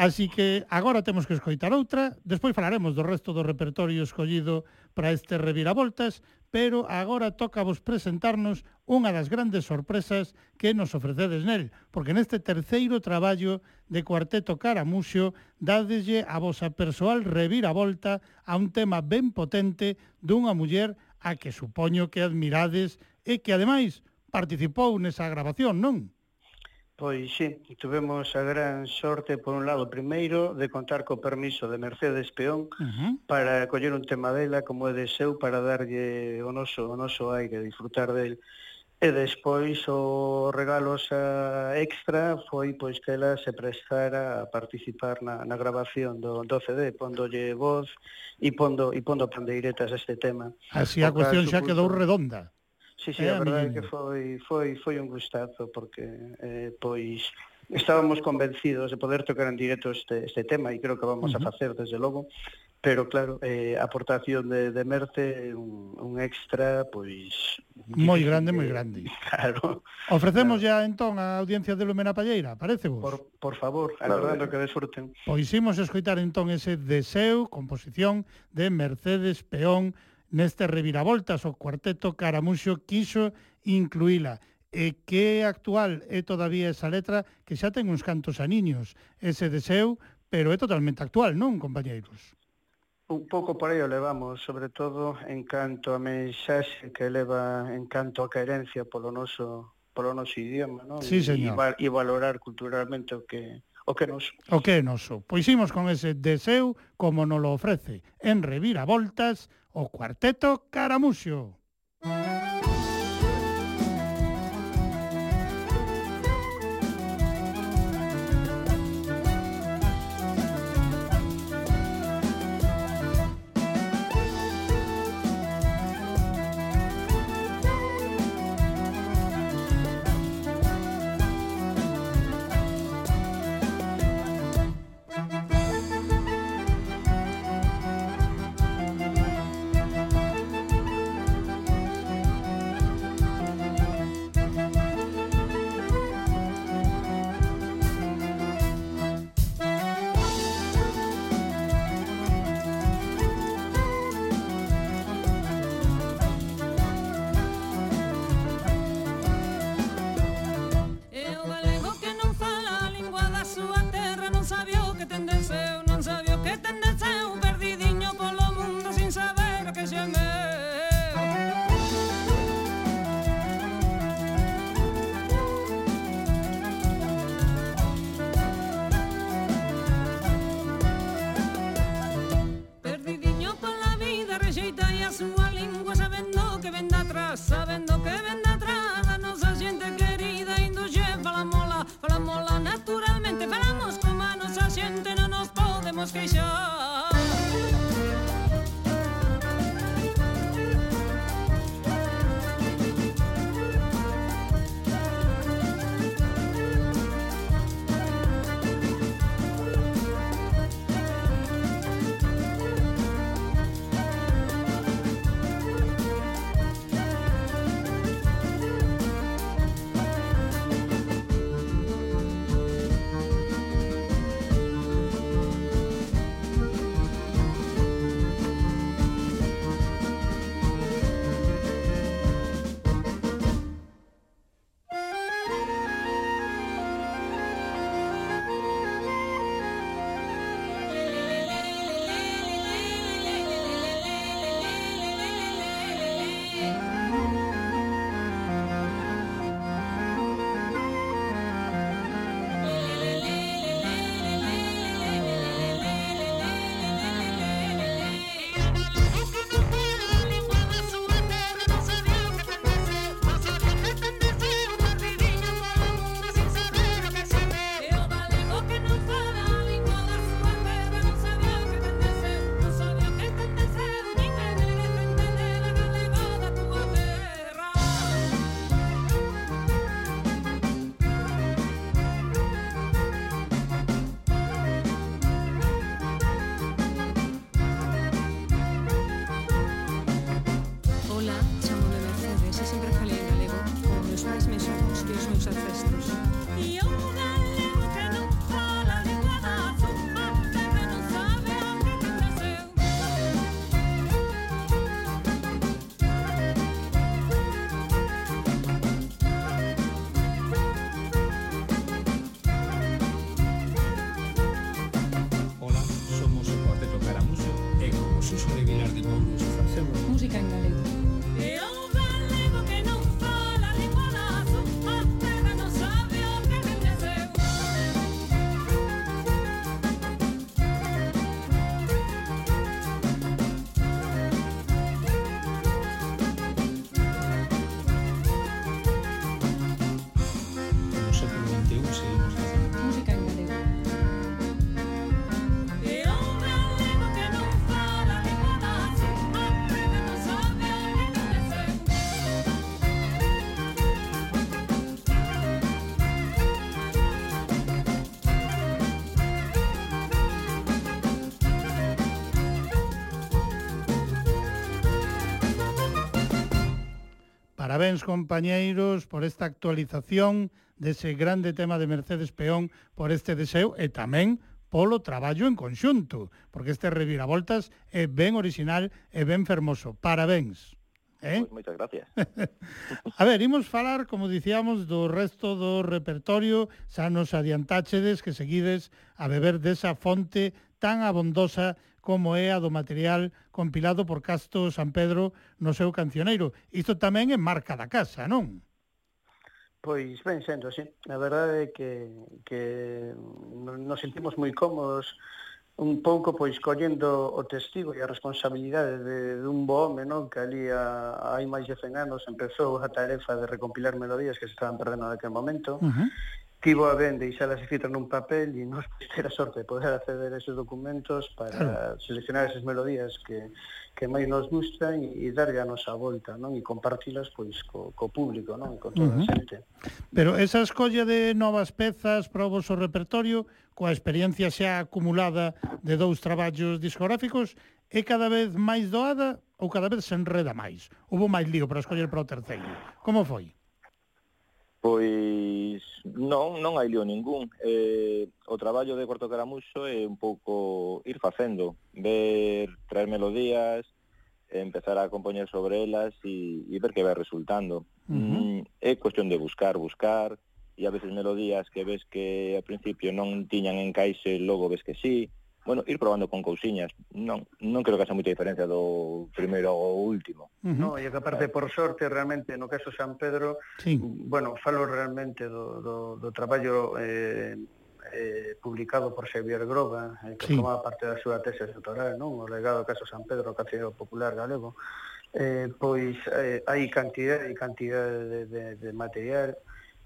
Así que agora temos que escoitar outra, despois falaremos do resto do repertorio escollido para este reviravoltas, pero agora toca vos presentarnos unha das grandes sorpresas que nos ofrecedes nel, porque neste terceiro traballo de Cuarteto Caramuxo dadeslle a vosa persoal reviravolta a un tema ben potente dunha muller a que supoño que admirades e que ademais participou nesa grabación, non? Pois sí, tuvemos a gran sorte, por un lado, primeiro, de contar co permiso de Mercedes Peón uh -huh. para coller un tema dela como é de seu para darlle o noso, o noso aire, disfrutar del. E despois o regalo xa extra foi pois que ela se prestara a participar na, na grabación do, do CD, pondolle voz e pondo, e pondo pandeiretas a este tema. Así a cuestión xa quedou redonda. Sí, sí, eh, a verdade é que foi, foi, foi un gustazo porque eh, pois estábamos convencidos de poder tocar en directo este, este tema e creo que vamos uh -huh. a facer desde logo pero claro, eh, a aportación de, de Merce un, un extra pois moi grande, moi grande. Claro. Ofrecemos claro. ya entón a audiencia de Lumena Palleira, parece vos? Por, por favor, agardando claro. que desfruten. Pois imos escoitar entón ese deseo, composición de Mercedes Peón Neste reviravoltas o cuarteto Caramuxo quiso incluíla e que actual é todavía esa letra que xa ten uns cantos a niños ese deseo, pero é totalmente actual, non, compañeiros? Un pouco por aí o levamos, sobre todo en canto a mensaxe que leva en canto a carencia polo noso polo noso idioma, non? Sí, señor. E, val, e valorar culturalmente o que o que nos O que é noso. Pois imos con ese deseo como nos lo ofrece en Reviravoltas, Voltas o Cuarteto Caramuxo. Parabéns, compañeiros, por esta actualización dese grande tema de Mercedes Peón, por este deseo e tamén polo traballo en conxunto, porque este reviravoltas é ben original e ben fermoso. Parabéns. Eh? Pues moitas gracias. a ver, imos falar, como dicíamos, do resto do repertorio, xa nos adiantáchedes que seguides a beber desa fonte tan abondosa como é a do material compilado por Casto San Pedro no seu cancioneiro. Isto tamén é marca da casa, non? Pois ben sendo así. A verdade é que, que nos sentimos moi cómodos un pouco pois collendo o testigo e a responsabilidade de, dun bo home, non? Que ali a, hai máis de 100 anos empezou a tarefa de recompilar melodías que se estaban perdendo naquele momento. Uh -huh tivo a ben deixalas escritas nun papel e nos ter a sorte de poder acceder a esos documentos para claro. seleccionar esas melodías que, que máis nos gustan e, e darlle a nosa volta, non? E compartilas pois co, co público, non? E con toda uh -huh. a xente. Pero esa escolla de novas pezas para o vosso repertorio, coa experiencia xa acumulada de dous traballos discográficos, é cada vez máis doada ou cada vez se enreda máis? Houve máis lío para escoller para o terceiro. Como foi? Pois non, non hai lío ningún. Eh, o traballo de Cuarto Caramuxo é un pouco ir facendo, ver, traer melodías, empezar a compoñer sobre elas e, e ver que vai resultando. Uh -huh. Mm, é cuestión de buscar, buscar, e a veces melodías que ves que ao principio non tiñan encaixe, logo ves que sí, bueno, ir probando con cousiñas. Non, non creo que haxa moita diferencia do primeiro ao último. Uh -huh. No, e que aparte, por sorte, realmente, no caso San Pedro, sí. bueno, falo realmente do, do, do traballo eh, eh, publicado por Xavier Groba, eh, que sí. formaba parte da súa tese doctoral, non? o legado do caso San Pedro, Cacero Popular Galego, eh, pois eh, hai cantidade e cantidade de, de, de material,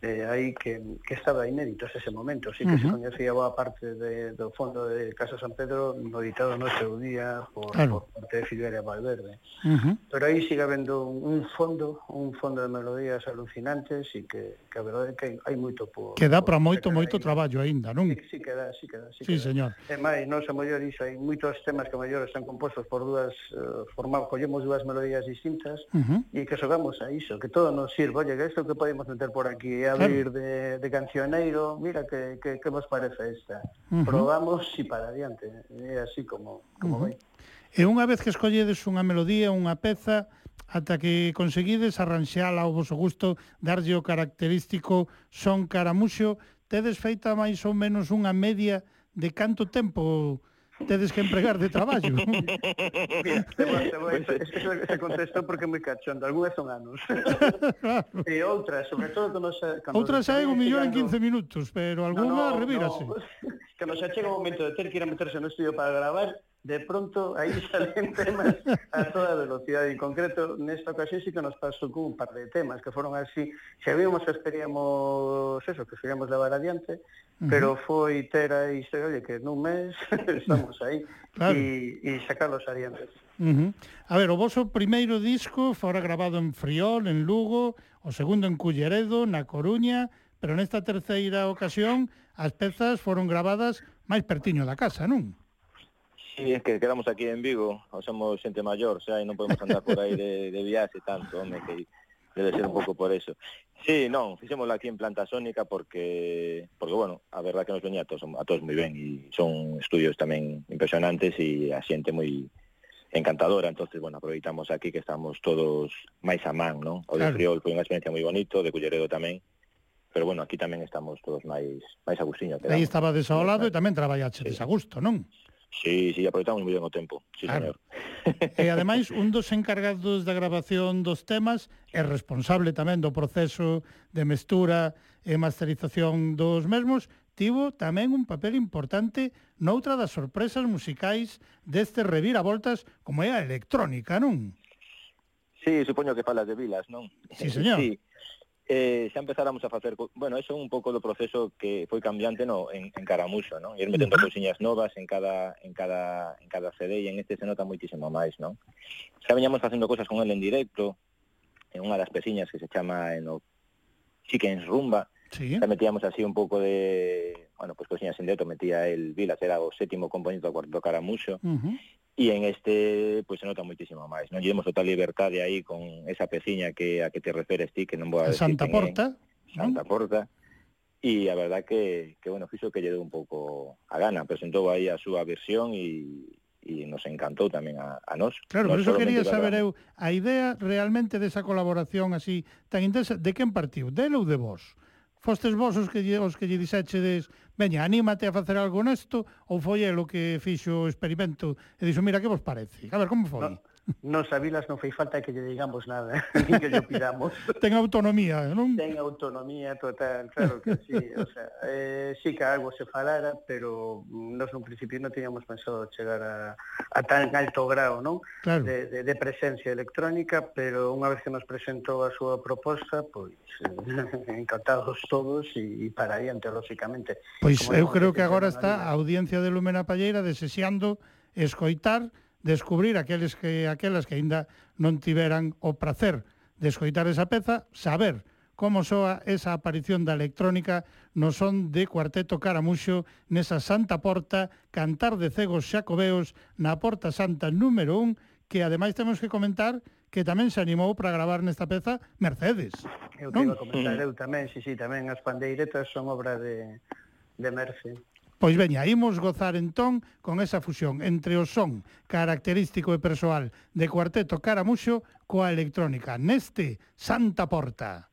eh, aí que, que estaba inédito ese momento, así que uh -huh. se coñecía boa parte de, do fondo de Casa San Pedro no editado no seu día por, claro. por parte de Fidelia Valverde. Uh -huh. Pero aí sigue habendo un fondo, un fondo de melodías alucinantes e que, que a verdade é que hai moito por... Que dá para moito, moito traballo aínda, non? Sí, sí que dá, sí que dá. Sí, sí que dá. señor. E máis, non se mellor iso, hai moitos temas que mellor están compostos por dúas, eh, uh, formamos, collemos dúas melodías distintas uh -huh. e que xogamos a iso, que todo nos sirva, oye, que isto que podemos meter por aquí e abrir de, de cancioneiro, mira que, que, que vos parece esta. Uh -huh. Probamos e para adiante, é así como, como uh -huh. vai. E unha vez que escolledes unha melodía, unha peza, ata que conseguides arranxala ao vosso gusto, darlle o característico son caramuxo, tedes feita máis ou menos unha media de canto tempo tedes que empregar de traballo. Mira, te vou, te vou, ese contexto porque moi cachondo, algúnas son anos. claro. E outras, sobre todo cando xa... Cando outras saen un millón en 15 minutos, pero algunha no, no, revírase. No. Cando xa chega o momento de ter que ir a meterse no estudio para gravar, de pronto aí salen temas a toda velocidade. En concreto, nesta ocasión sí que nos pasou con un par de temas que foron así, xa vimos, xa esperíamos eso, que queríamos levar adiante, uh -huh. pero foi ter a historia oye, que nun mes estamos aí claro. e, e sacarlos adiante. Uh -huh. A ver, o vosso primeiro disco fora grabado en Friol, en Lugo, o segundo en Culleredo, na Coruña, pero nesta terceira ocasión as pezas foron grabadas máis pertiño da casa, non? Sí, es que quedamos aquí en Vigo, o somos xente maior, xa, e non podemos andar por aí de, de viaxe tanto, home, que debe ser un pouco por eso. Sí, non, fixémoslo aquí en planta sónica porque, porque bueno, a verdad que nos venía a todos, a todos moi ben e son estudios tamén impresionantes e a xente moi encantadora, entonces, bueno, aproveitamos aquí que estamos todos máis a man, non? O de claro. Friol foi unha experiencia moi bonito, de Culleredo tamén, pero bueno, aquí tamén estamos todos máis máis a gustiño. Aí estaba desaolado e tamén traballaxe sí. a gusto, non? Sí, sí, aproveitamos moi ben o tempo, sí, claro. señor. E eh, ademais, un dos encargados da grabación dos temas é responsable tamén do proceso de mestura e masterización dos mesmos, tivo tamén un papel importante noutra das sorpresas musicais destes reviravoltas como é a electrónica, non? Sí, supoño que falas de Vilas, non? Sí, señor. Sí, eh, xa empezáramos a facer, bueno, eso un pouco do proceso que foi cambiante no, en, en Caramuxo, non? Ir metendo cousiñas novas en cada, en cada, en cada CD e en este se nota moitísimo máis, non? Xa veñamos facendo cousas con el en directo, en unha das peciñas que se chama eh, en o Chickens Rumba, Sí. Xa metíamos así un pouco de, bueno, pues cousiñas en directo, metía el Vilas, era o sétimo componente do cuarto Caramuxo, uh -huh. E en este, pois pues, se nota moitísimo máis, non? Llevemos total liberdade aí con esa peciña que a que te referes ti, que non vou a decir Santa Porta. En, Santa ¿no? Porta. E a verdad que, que bueno, fixo que lle deu un pouco a gana, presentou aí a súa versión e, e nos encantou tamén a, a nós. Claro, non eso iso quería saber eu, a idea realmente desa colaboración así tan intensa, de quen partiu? Del ou de vos? Fostes vos os que lle, os que lle dixechedes veña, anímate a facer algo nesto, ou foi el o que fixo o experimento e dixo, mira, que vos parece? A ver, como foi? No. Nos a Vilas non fai falta que lle digamos nada, nin que lle pidamos. Ten autonomía, non? Ten autonomía total, claro que sí. O sea, eh, sí que algo se falara, pero nos nun principio non teníamos pensado chegar a, a tan alto grau, non? Claro. De, de, de presencia electrónica, pero unha vez que nos presentou a súa proposta, pois eh, encantados todos e, e para adiante, lóxicamente. Pois Como eu creo que agora está a audiencia de Lumena Palleira desexando escoitar descubrir aqueles que aquelas que aínda non tiveran o prazer de escoitar esa peza, saber como soa esa aparición da electrónica no son de Cuarteto Caramuxo nesa Santa Porta, Cantar de Cegos Xacobeos na Porta Santa número 1, que ademais temos que comentar que tamén se animou para gravar nesta peza Mercedes. Eu te non? iba a comentar eu tamén, si, sí, si, sí, tamén as pandeiretas son obra de, de Merce. Pois veña, imos gozar entón con esa fusión entre o son característico e persoal de Cuarteto Caramuxo coa electrónica neste Santa Porta.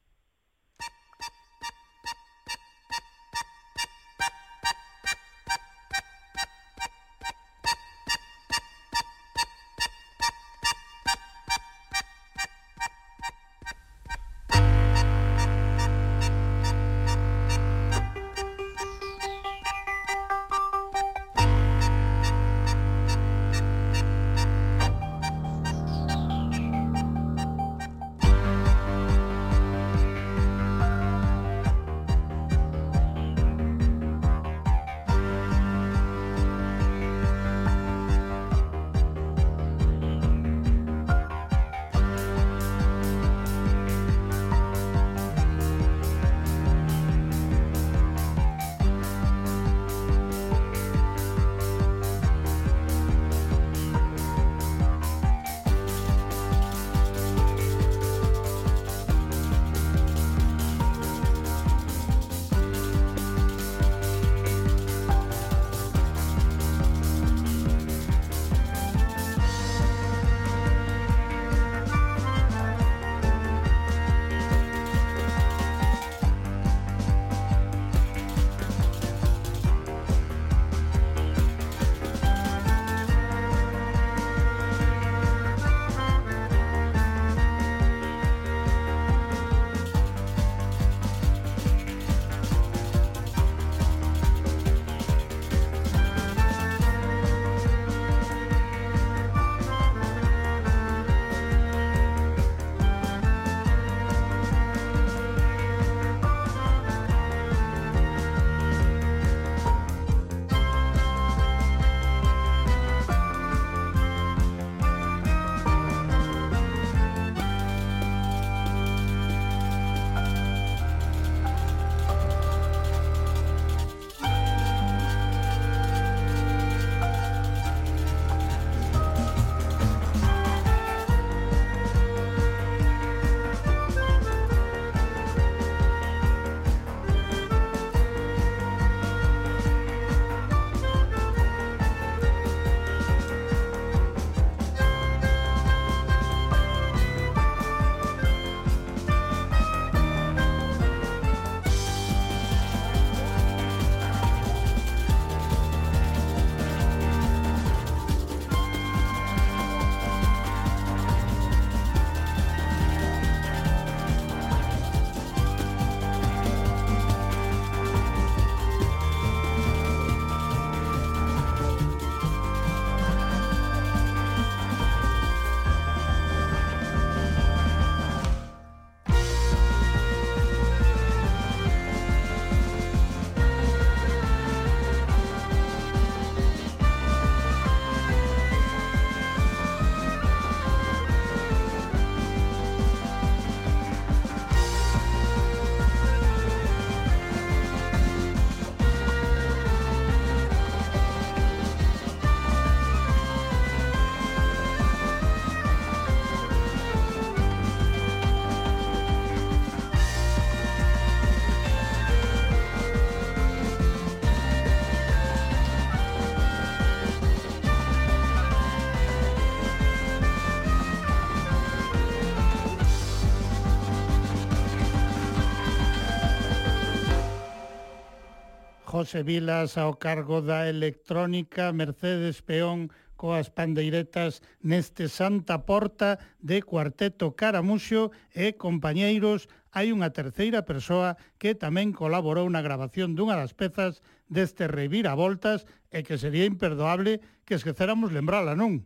José Vilas ao cargo da electrónica, Mercedes Peón coas pandeiretas neste Santa Porta de Cuarteto Caramuxo e compañeiros hai unha terceira persoa que tamén colaborou na grabación dunha das pezas deste Reviravoltas e que sería imperdoable que esqueceramos lembrala, non?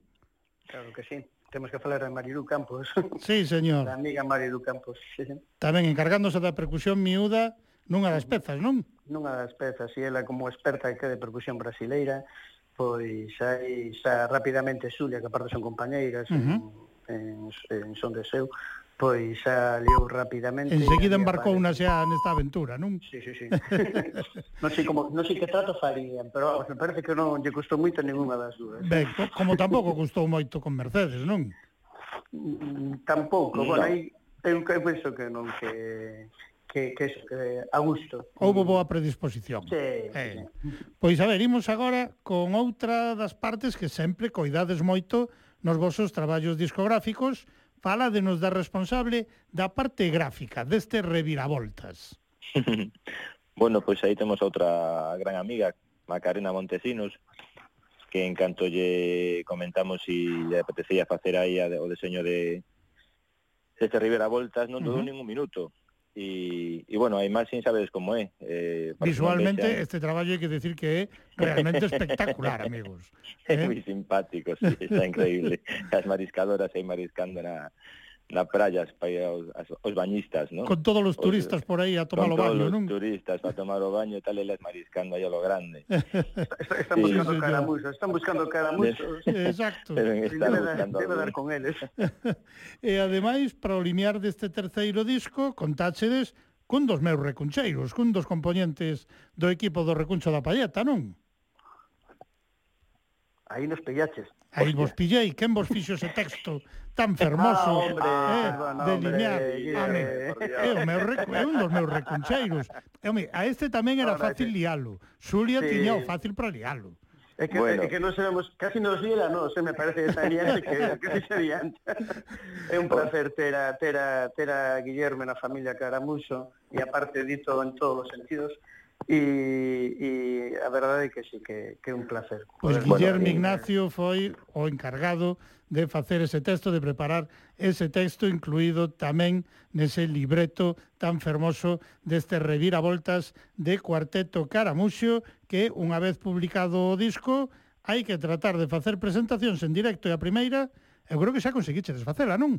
Claro que sí temos que falar de Marilu Campos. Sí, señor. Da amiga Marilu Campos. Sí. Tamén encargándose da percusión miúda nunha das pezas, non? Nunha das pezas, e ela como experta que de percusión brasileira, pois aí xa rapidamente Xulia, que aparte son compañeiras, uh -huh. en, en, en son de seu, pois xa liou rapidamente. Enseguida embarcou unha xa nesta aventura, non? Sí, sí, sí. non sei como, non sei que trato farían, pero vamos, me parece que non lle custou moito ninguna das dúas. Ben, como tampouco custou moito con Mercedes, non? Mm, tampouco, no. bueno, aí eu penso que non que que, que, eso, que a gusto. Houve boa predisposición. Sí, eh. sí. Pois a ver, imos agora con outra das partes que sempre coidades moito nos vosos traballos discográficos, fala de nos da responsable da parte gráfica deste reviravoltas. bueno, pois aí temos outra gran amiga, Macarena Montesinos, que en canto lle comentamos si lle apetecía facer aí o deseño de este Rivera Voltas non dudou uh -huh. ningún minuto Y, bueno, hay más sin sabes cómo es. Eh, Visualmente este trabajo hay que decir que es realmente espectacular, amigos. Es ¿eh? muy simpático, sí, está increíble. Las mariscadoras ahí mariscando na praia para ir aos, os bañistas, ¿no? Con todos os turistas os, por aí a tomar o baño, non? Con todos os turistas a tomar o baño e tal, eles mariscando aí a lo grande. están sí, buscando sí, caramuxos, están buscando caramuxos. Exacto. Deben estar debe buscando debe dar con eles. e ademais, para o limiar deste terceiro disco, contáxedes cun dos meus recuncheiros, cun dos componentes do equipo do Recuncho da Palleta, non? Aí nos pillaches. Aí vos pillei, quen vos fixo ese texto tan ah, fermoso ah, hombre, eh, perdona, de Limiar. Ah, eh, eh, é o meu recu, é un dos meus recuncheiros. Eh, e, home, a este tamén era Ahora, fácil lialo. Xulia sí. tiña o fácil para lialo. É que, bueno. é que non sabemos, casi nos lía, non, se me parece que diante que, que se adianta. É un placer ter a, ter a, ter a Guillerme na familia Caramuso e aparte dito en todos os sentidos, e, e a verdade é que sí, que, que é un placer. Pois pues, Guillermo bueno, Ignacio foi o encargado de facer ese texto, de preparar ese texto incluído tamén nese libreto tan fermoso deste reviravoltas de Cuarteto Caramuxo que unha vez publicado o disco hai que tratar de facer presentacións en directo e a primeira eu creo que xa conseguiche desfacela, non?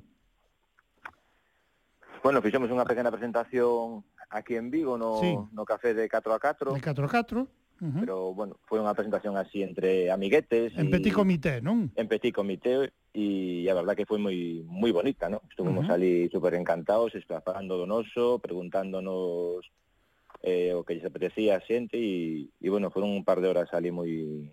Bueno, fixemos unha pequena presentación aquí en Vigo no, sí. no café de 4 a 4. De 4 a 4. Uh -huh. Pero, bueno, foi unha presentación así entre amiguetes. En y, petit comité, non? En petit comité, e a verdad que foi moi moi bonita, ¿no? Estuvimos uh -huh. ali super encantados, esplazando do noso, preguntándonos eh, o que lles apetecía a xente, e, e bueno, foron un par de horas ali moi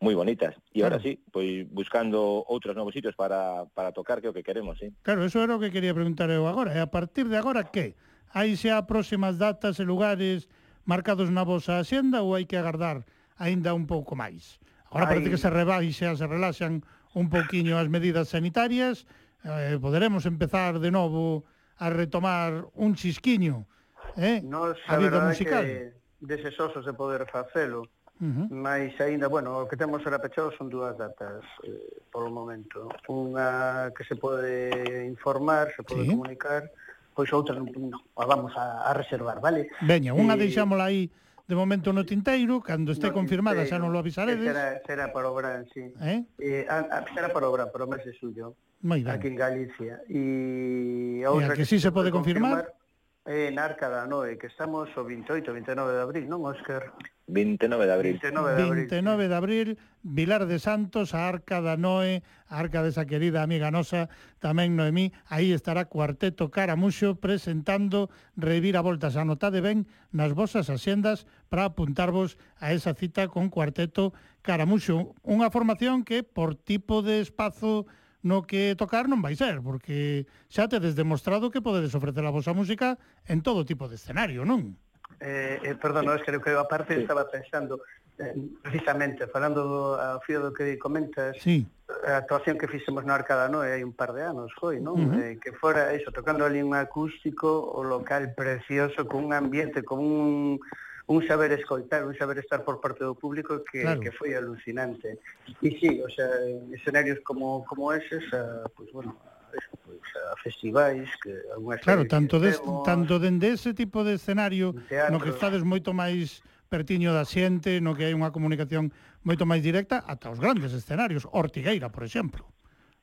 moi bonitas. E claro. ahora sí, pois buscando outros novos sitios para, para tocar que o que queremos, sí. Claro, eso era o que quería preguntar eu agora. E a partir de agora, que? Hai xa próximas datas e lugares marcados na vosa axenda ou hai que agardar aínda un pouco máis? Agora parece que se rebaixa, se relaxan un pouquiño as medidas sanitarias, eh, poderemos empezar de novo a retomar un chisquiño eh? Nos, a, a vida musical. Que desesosos de poder facelo, uh -huh. mas aínda, bueno, o que temos era pechado son dúas datas eh, polo momento. Unha que se pode informar, se pode sí. comunicar, pois outra non, a vamos a, a reservar, vale? Veña, unha e... deixámola aí de momento no tinteiro, cando este no confirmada tinteiro. xa eh, non lo avisaredes. Será, será para o verán, sí. Eh? Eh, a, a, será para o verán, para o mes de suyo. Moi ben. Aquí en Galicia. E outra e a que, que sí se pode confirmar, confirmar eh, na Arca da Noe, que estamos o 28, 29 de abril, non, Óscar? 29 de abril. 29 de abril, 29 de abril Vilar de Santos, a Arca da Noe, a Arca desa querida amiga nosa, tamén Noemí, aí estará Cuarteto Caramuxo presentando Revira Voltas. Anotade ben nas vosas axendas para apuntarvos a esa cita con Cuarteto Caramuxo. Unha formación que, por tipo de espazo no que tocar non vai ser, porque xa tedes demostrado que podedes ofrecer a vosa música en todo tipo de escenario, non? Eh, eh, perdón, no, es que, que aparte estaba pensando eh, precisamente, falando do, ao fío do que comentas, sí. a actuación que fixemos na Arcada Noé hai un par de anos, foi, non? Uh -huh. eh, que fora iso, tocando ali un acústico, o local precioso, con un ambiente, con un un saber escoitar, un saber estar por parte do público que, claro. que foi alucinante. E sí, o sea, escenarios como, como eses, a, pues, bueno, a, pues, a festivais que algunhas Claro, tanto des, temos, tanto dende ese tipo de escenario teatro, no que estades moito máis pertiño da xente, no que hai unha comunicación moito máis directa ata os grandes escenarios, Ortigueira, por exemplo.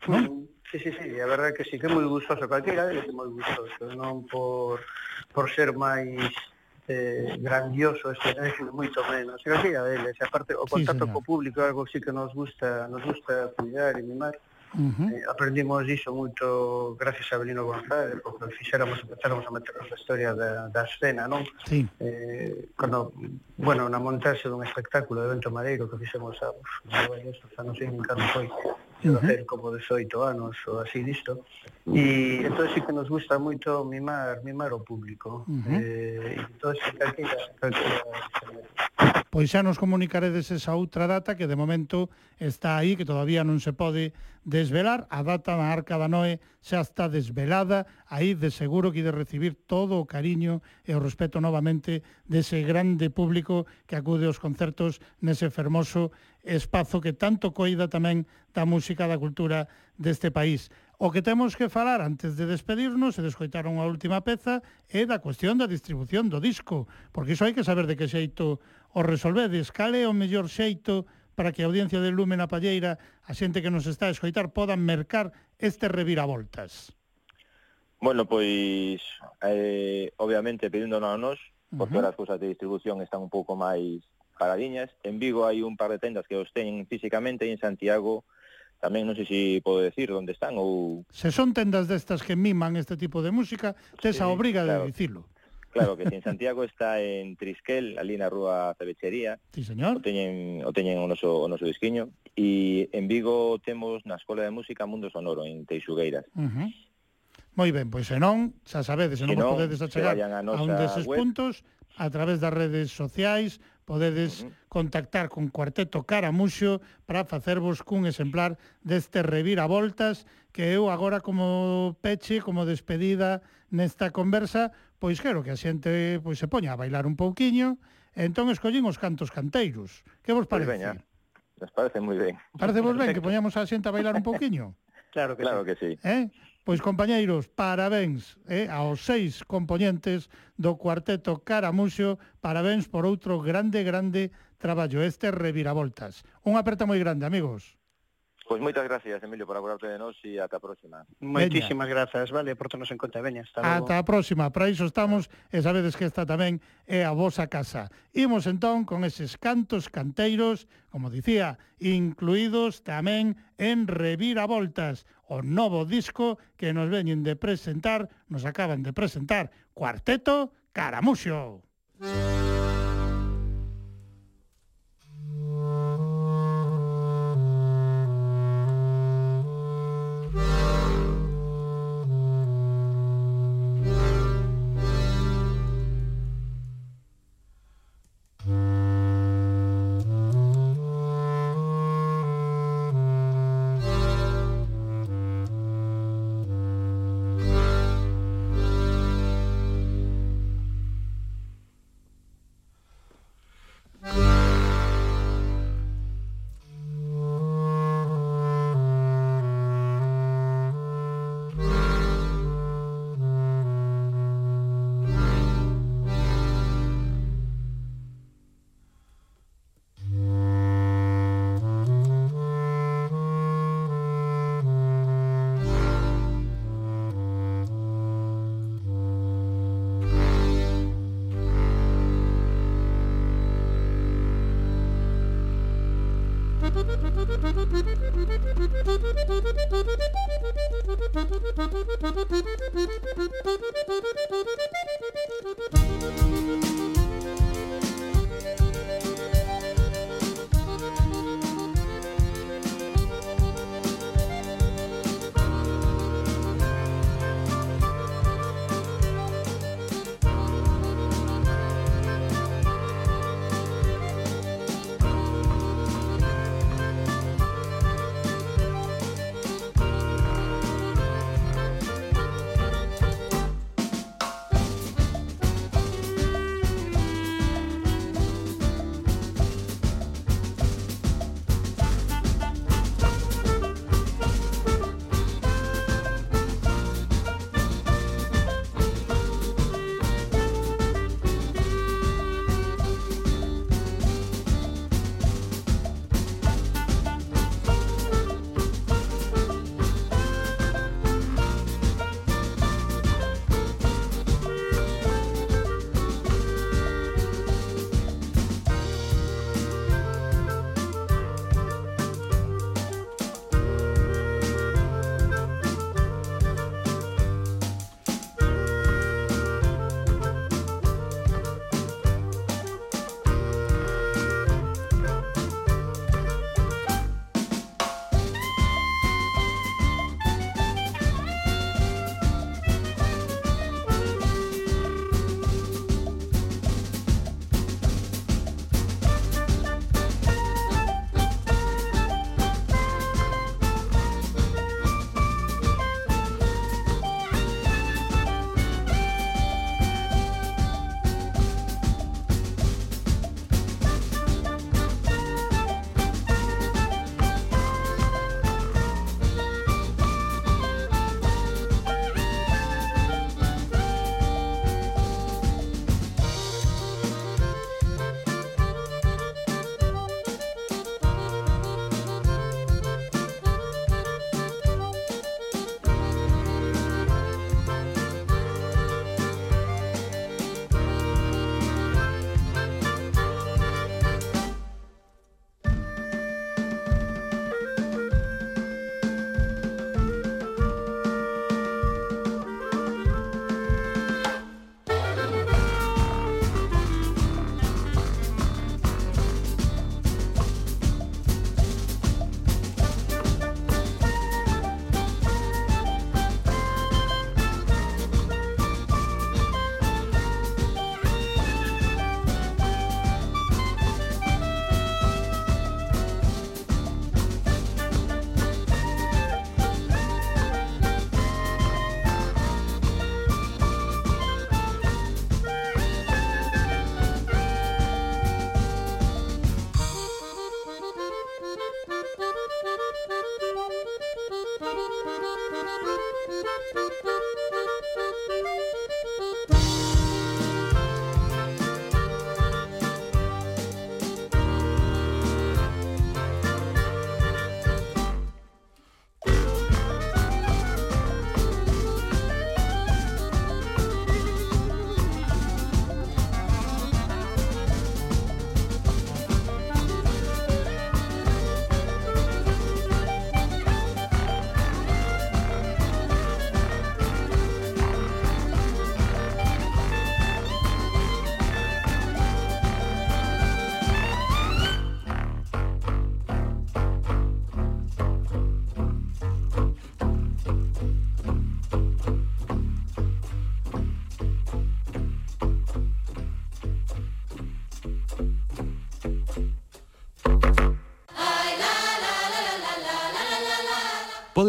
Non? Sí, sí, sí, a verdade que sí que é moi gustoso calquera, é moi gustoso, non por por ser máis este grandioso, este moito menos. Pero que a deles, aparte o contacto sí, señor. co público algo sí que nos gusta, nos gusta cuidar e mimar. Uh -huh. eh, aprendimos iso moito gracias a Belino González porque fixéramos, empezáramos a meternos a historia da, da escena, non? Sí. Eh, cando, bueno, na montaxe dun espectáculo de Vento Madeiro que fixemos a, uf, non sei, cando foi, uh -huh. como 18 anos ou así disto, E entón sí que nos gusta moito mimar, mimar o público. Uh -huh. eh, entón sí calquera, calquera, Pois xa nos comunicaredes esa outra data que de momento está aí, que todavía non se pode desvelar. A data da Arca da Noé xa está desvelada, aí de seguro que de recibir todo o cariño e o respeto novamente dese grande público que acude aos concertos nese fermoso espazo que tanto coida tamén da música da cultura deste país. O que temos que falar antes de despedirnos, se descoitaron a última peza, é da cuestión da distribución do disco, porque iso hai que saber de que xeito o resolvedes, cal é o mellor xeito para que a audiencia de Lumen a Palleira, a xente que nos está a escoitar, podan mercar este reviravoltas. Bueno, pois, eh, obviamente, pedíndonos a nos, porque uh -huh. as cousas de distribución están un pouco máis paradiñas. En Vigo hai un par de tendas que os teñen físicamente e en Santiago tamén non sei se podo decir onde están ou... Se son tendas destas que miman este tipo de música, tes sí, a obriga claro, de dicilo. Claro, que en Santiago está en Trisquel, ali na rúa Cebechería. Sí, señor. O teñen, o teñen o noso, o noso disquiño. E en Vigo temos na Escola de Música Mundo Sonoro, en Teixugueiras. Uh -huh. Moi ben, pois senón, xa sabedes, senón, senón vos podedes achegar a, a un deses web. puntos a través das redes sociais, podedes uh -huh. contactar con Cuarteto Caramuxo para facervos cun exemplar deste reviravoltas que eu agora como peche, como despedida nesta conversa, pois quero que a xente pois se poña a bailar un pouquiño, entón escollín os cantos canteiros. Que vos parece? Pues veña. Nos parece moi ben. Parece vos ben que poñamos a xente a bailar un pouquiño? claro que claro sí. Que sí. Eh? Pois, compañeiros, parabéns eh, aos seis componentes do cuarteto Caramuxo, parabéns por outro grande, grande traballo, este Reviravoltas. Un aperta moi grande, amigos. Pois moitas gracias, Emilio, por acordarte de nós e ata a próxima. Moitísimas grazas, vale, por tenos en conta, veña. Hasta logo. Ata a próxima, para iso estamos, e sabedes que esta tamén é a vosa casa. Imos entón con eses cantos canteiros, como dicía, incluídos tamén en Reviravoltas, o novo disco que nos veñen de presentar, nos acaban de presentar, Cuarteto Caramuxo. Música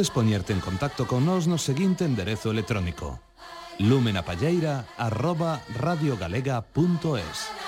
Podes poñerte en contacto con nós no seguinte enderezo electrónico. lumenapalleira arroba radiogalega.es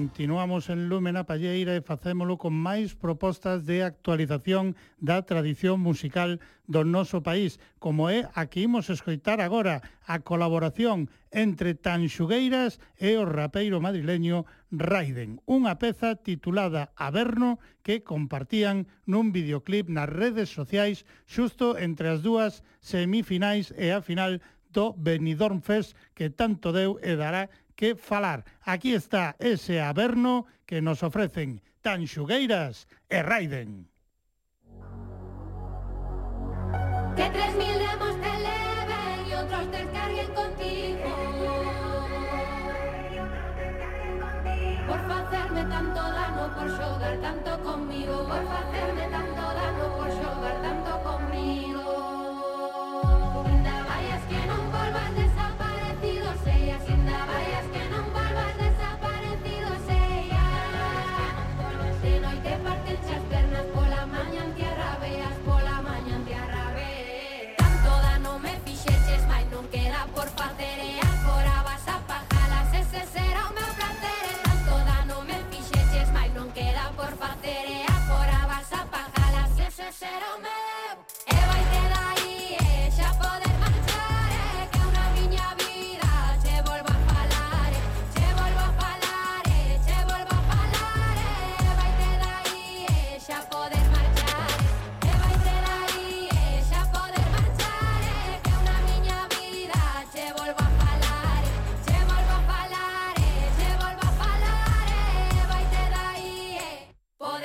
Continuamos en Lúmena Palleira e facémolo con máis propostas de actualización da tradición musical do noso país, como é a que imos escoitar agora a colaboración entre Tanxugueiras e o rapeiro madrileño Raiden, unha peza titulada Averno que compartían nun videoclip nas redes sociais xusto entre as dúas semifinais e a final do Benidorm Fest que tanto deu e dará que falar. Aquí está ese averno que nos ofrecen Tanxugueiras e Raiden. Que tres mil demos te eleven y otros te carguen contigo. Por facerme tanto dano, por xogar tanto conmigo. Por facerme tanto dano, por xogar tanto conmigo.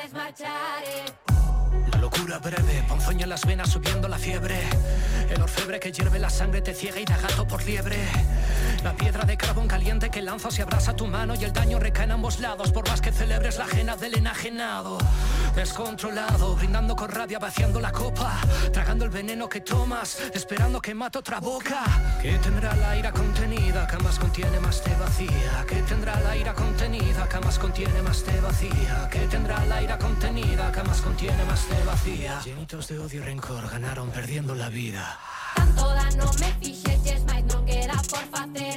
Podes marchar, e La locura breve, ponzoña en las venas subiendo la fiebre. El orfebre que hierve la sangre te ciega y da gato por liebre. La piedra de carbón caliente que lanzas y abrasa tu mano y el daño recae en ambos lados por más que celebres la ajena del enajenado. Descontrolado, brindando con rabia, vaciando la copa, tragando el veneno que tomas, esperando que mate otra boca. Que tendrá la ira contenida, que más contiene más te vacía. Que tendrá la ira contenida, que más contiene más te vacía. Que tendrá la ira contenida, que más contiene más te vacía. Llenitos de odio y rencor ganaron perdiendo la vida. Tanto dano me fixeches, mais non queda por facer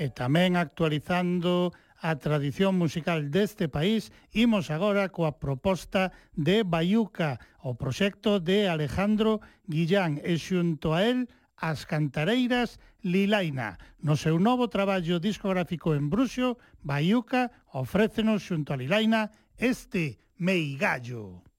e tamén actualizando a tradición musical deste país, imos agora coa proposta de Bayuca, o proxecto de Alejandro Guillán e xunto a él as cantareiras Lilaina. No seu novo traballo discográfico en Bruxo, Bayuca ofrécenos xunto a Lilaina este Meigallo.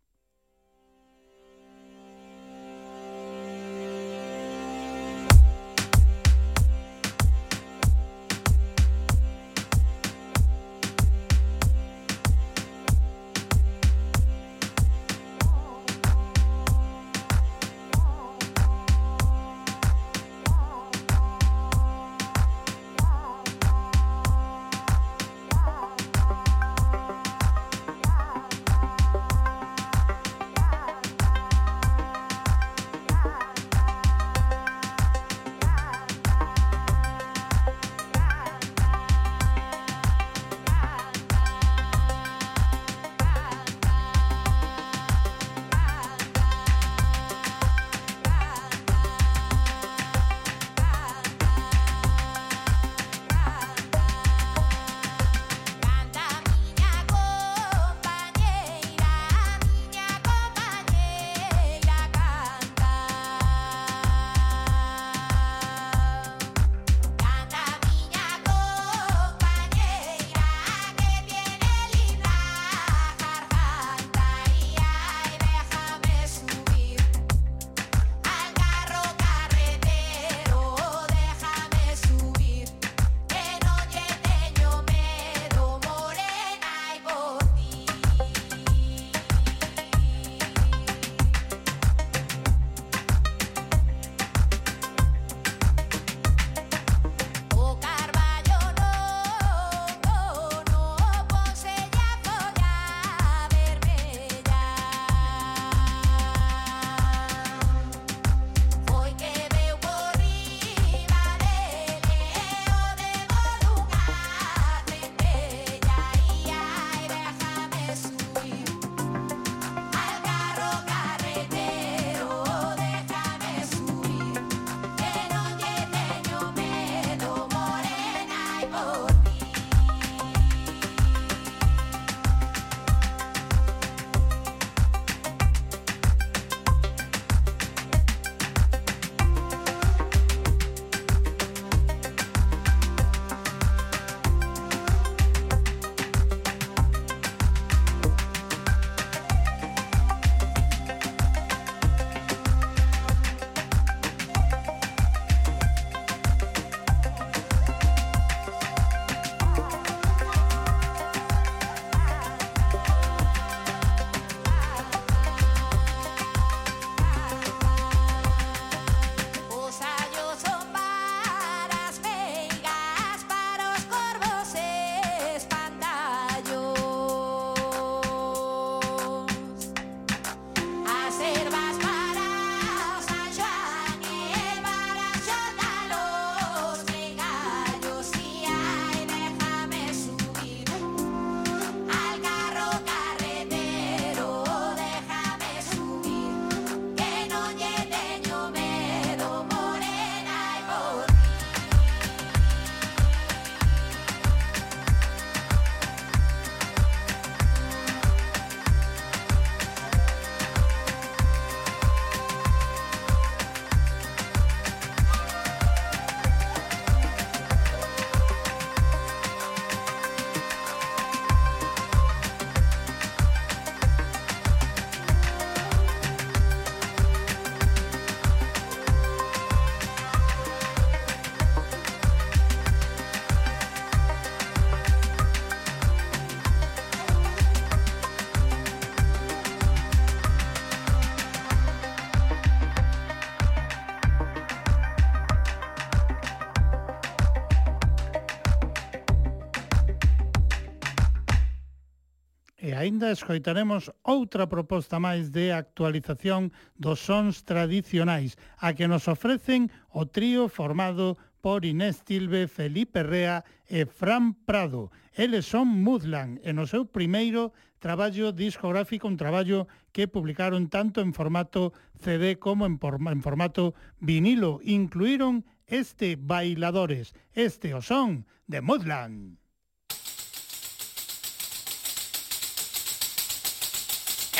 Aínda escoitaremos outra proposta máis de actualización dos sons tradicionais, a que nos ofrecen o trío formado por Inés Tilbe, Felipe Rea e Fran Prado. Eles son Mudlan e no seu primeiro traballo discográfico, un traballo que publicaron tanto en formato CD como en, en formato vinilo. Incluíron este Bailadores, este o son de Mudland.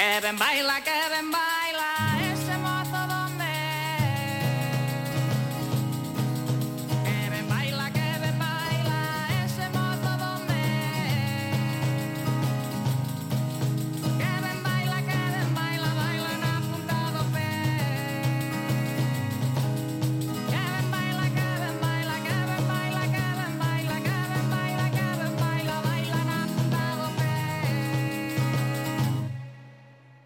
Eben baila, que eben baila.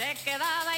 se quedaba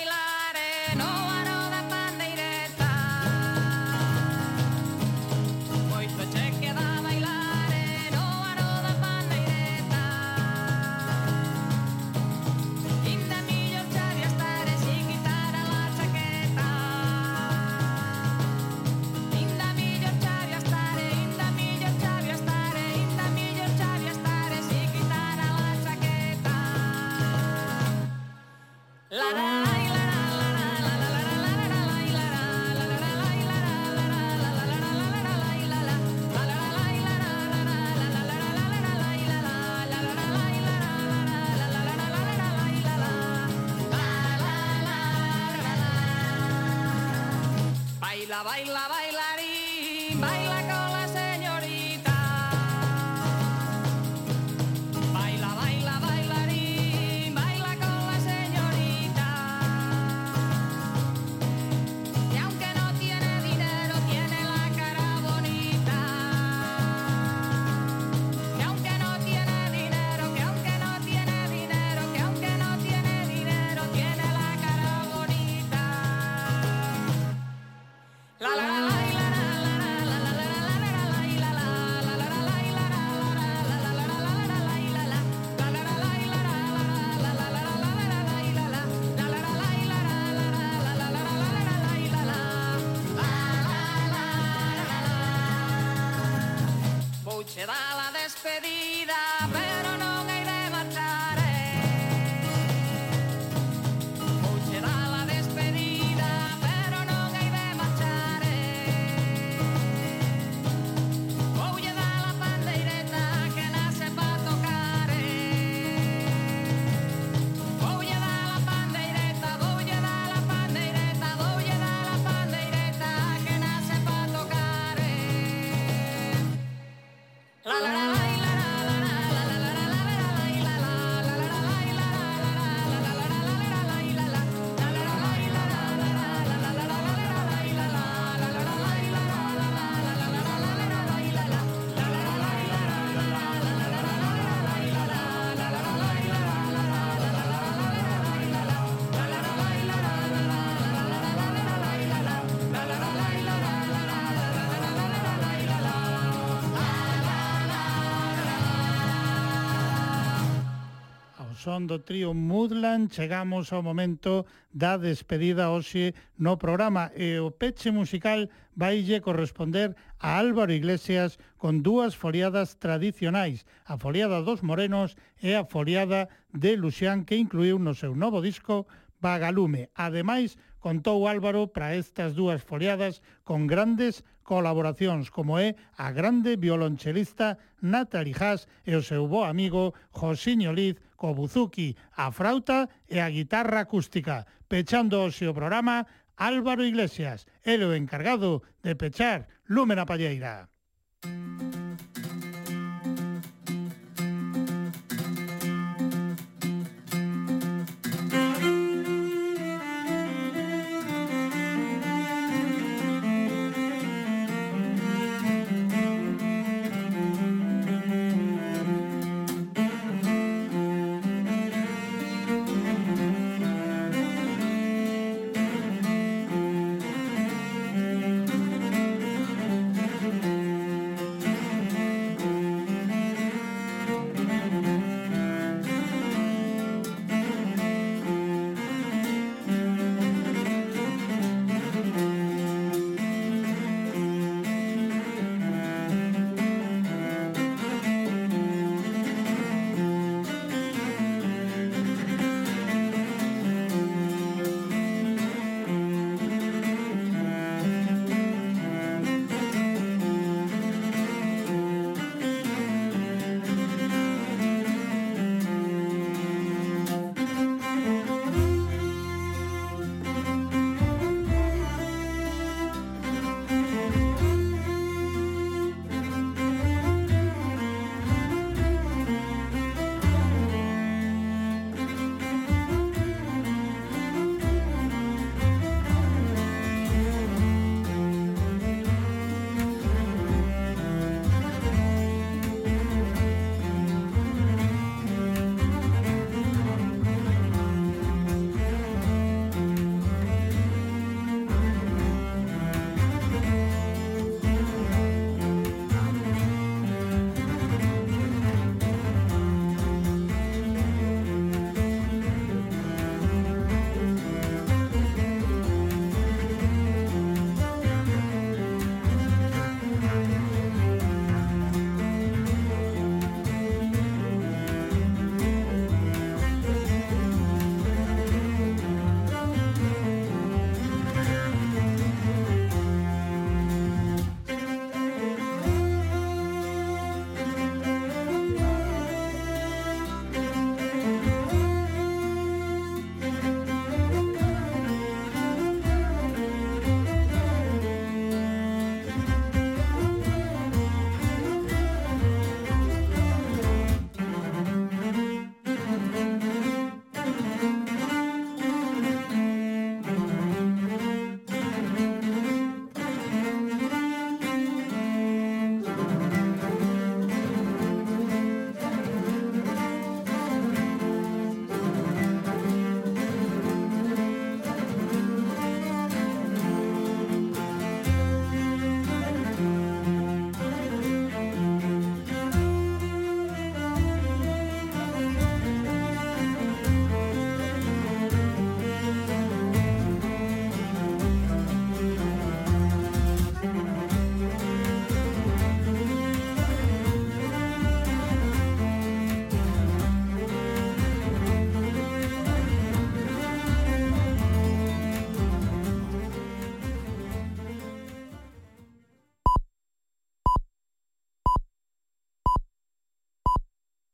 son do trío Mudland chegamos ao momento da despedida hoxe no programa e o peche musical vaille corresponder a Álvaro Iglesias con dúas foliadas tradicionais, a foliada dos Morenos e a foliada de Luxián que incluiu no seu novo disco Vagalume. Ademais, contou Álvaro para estas dúas foliadas con grandes colaboracións, como é a grande violonchelista Natalie Haas e o seu bo amigo Josiño Liz, co buzuki, a frauta e a guitarra acústica. Pechando hoxe o programa, Álvaro Iglesias, el o encargado de pechar Lúmena Palleira.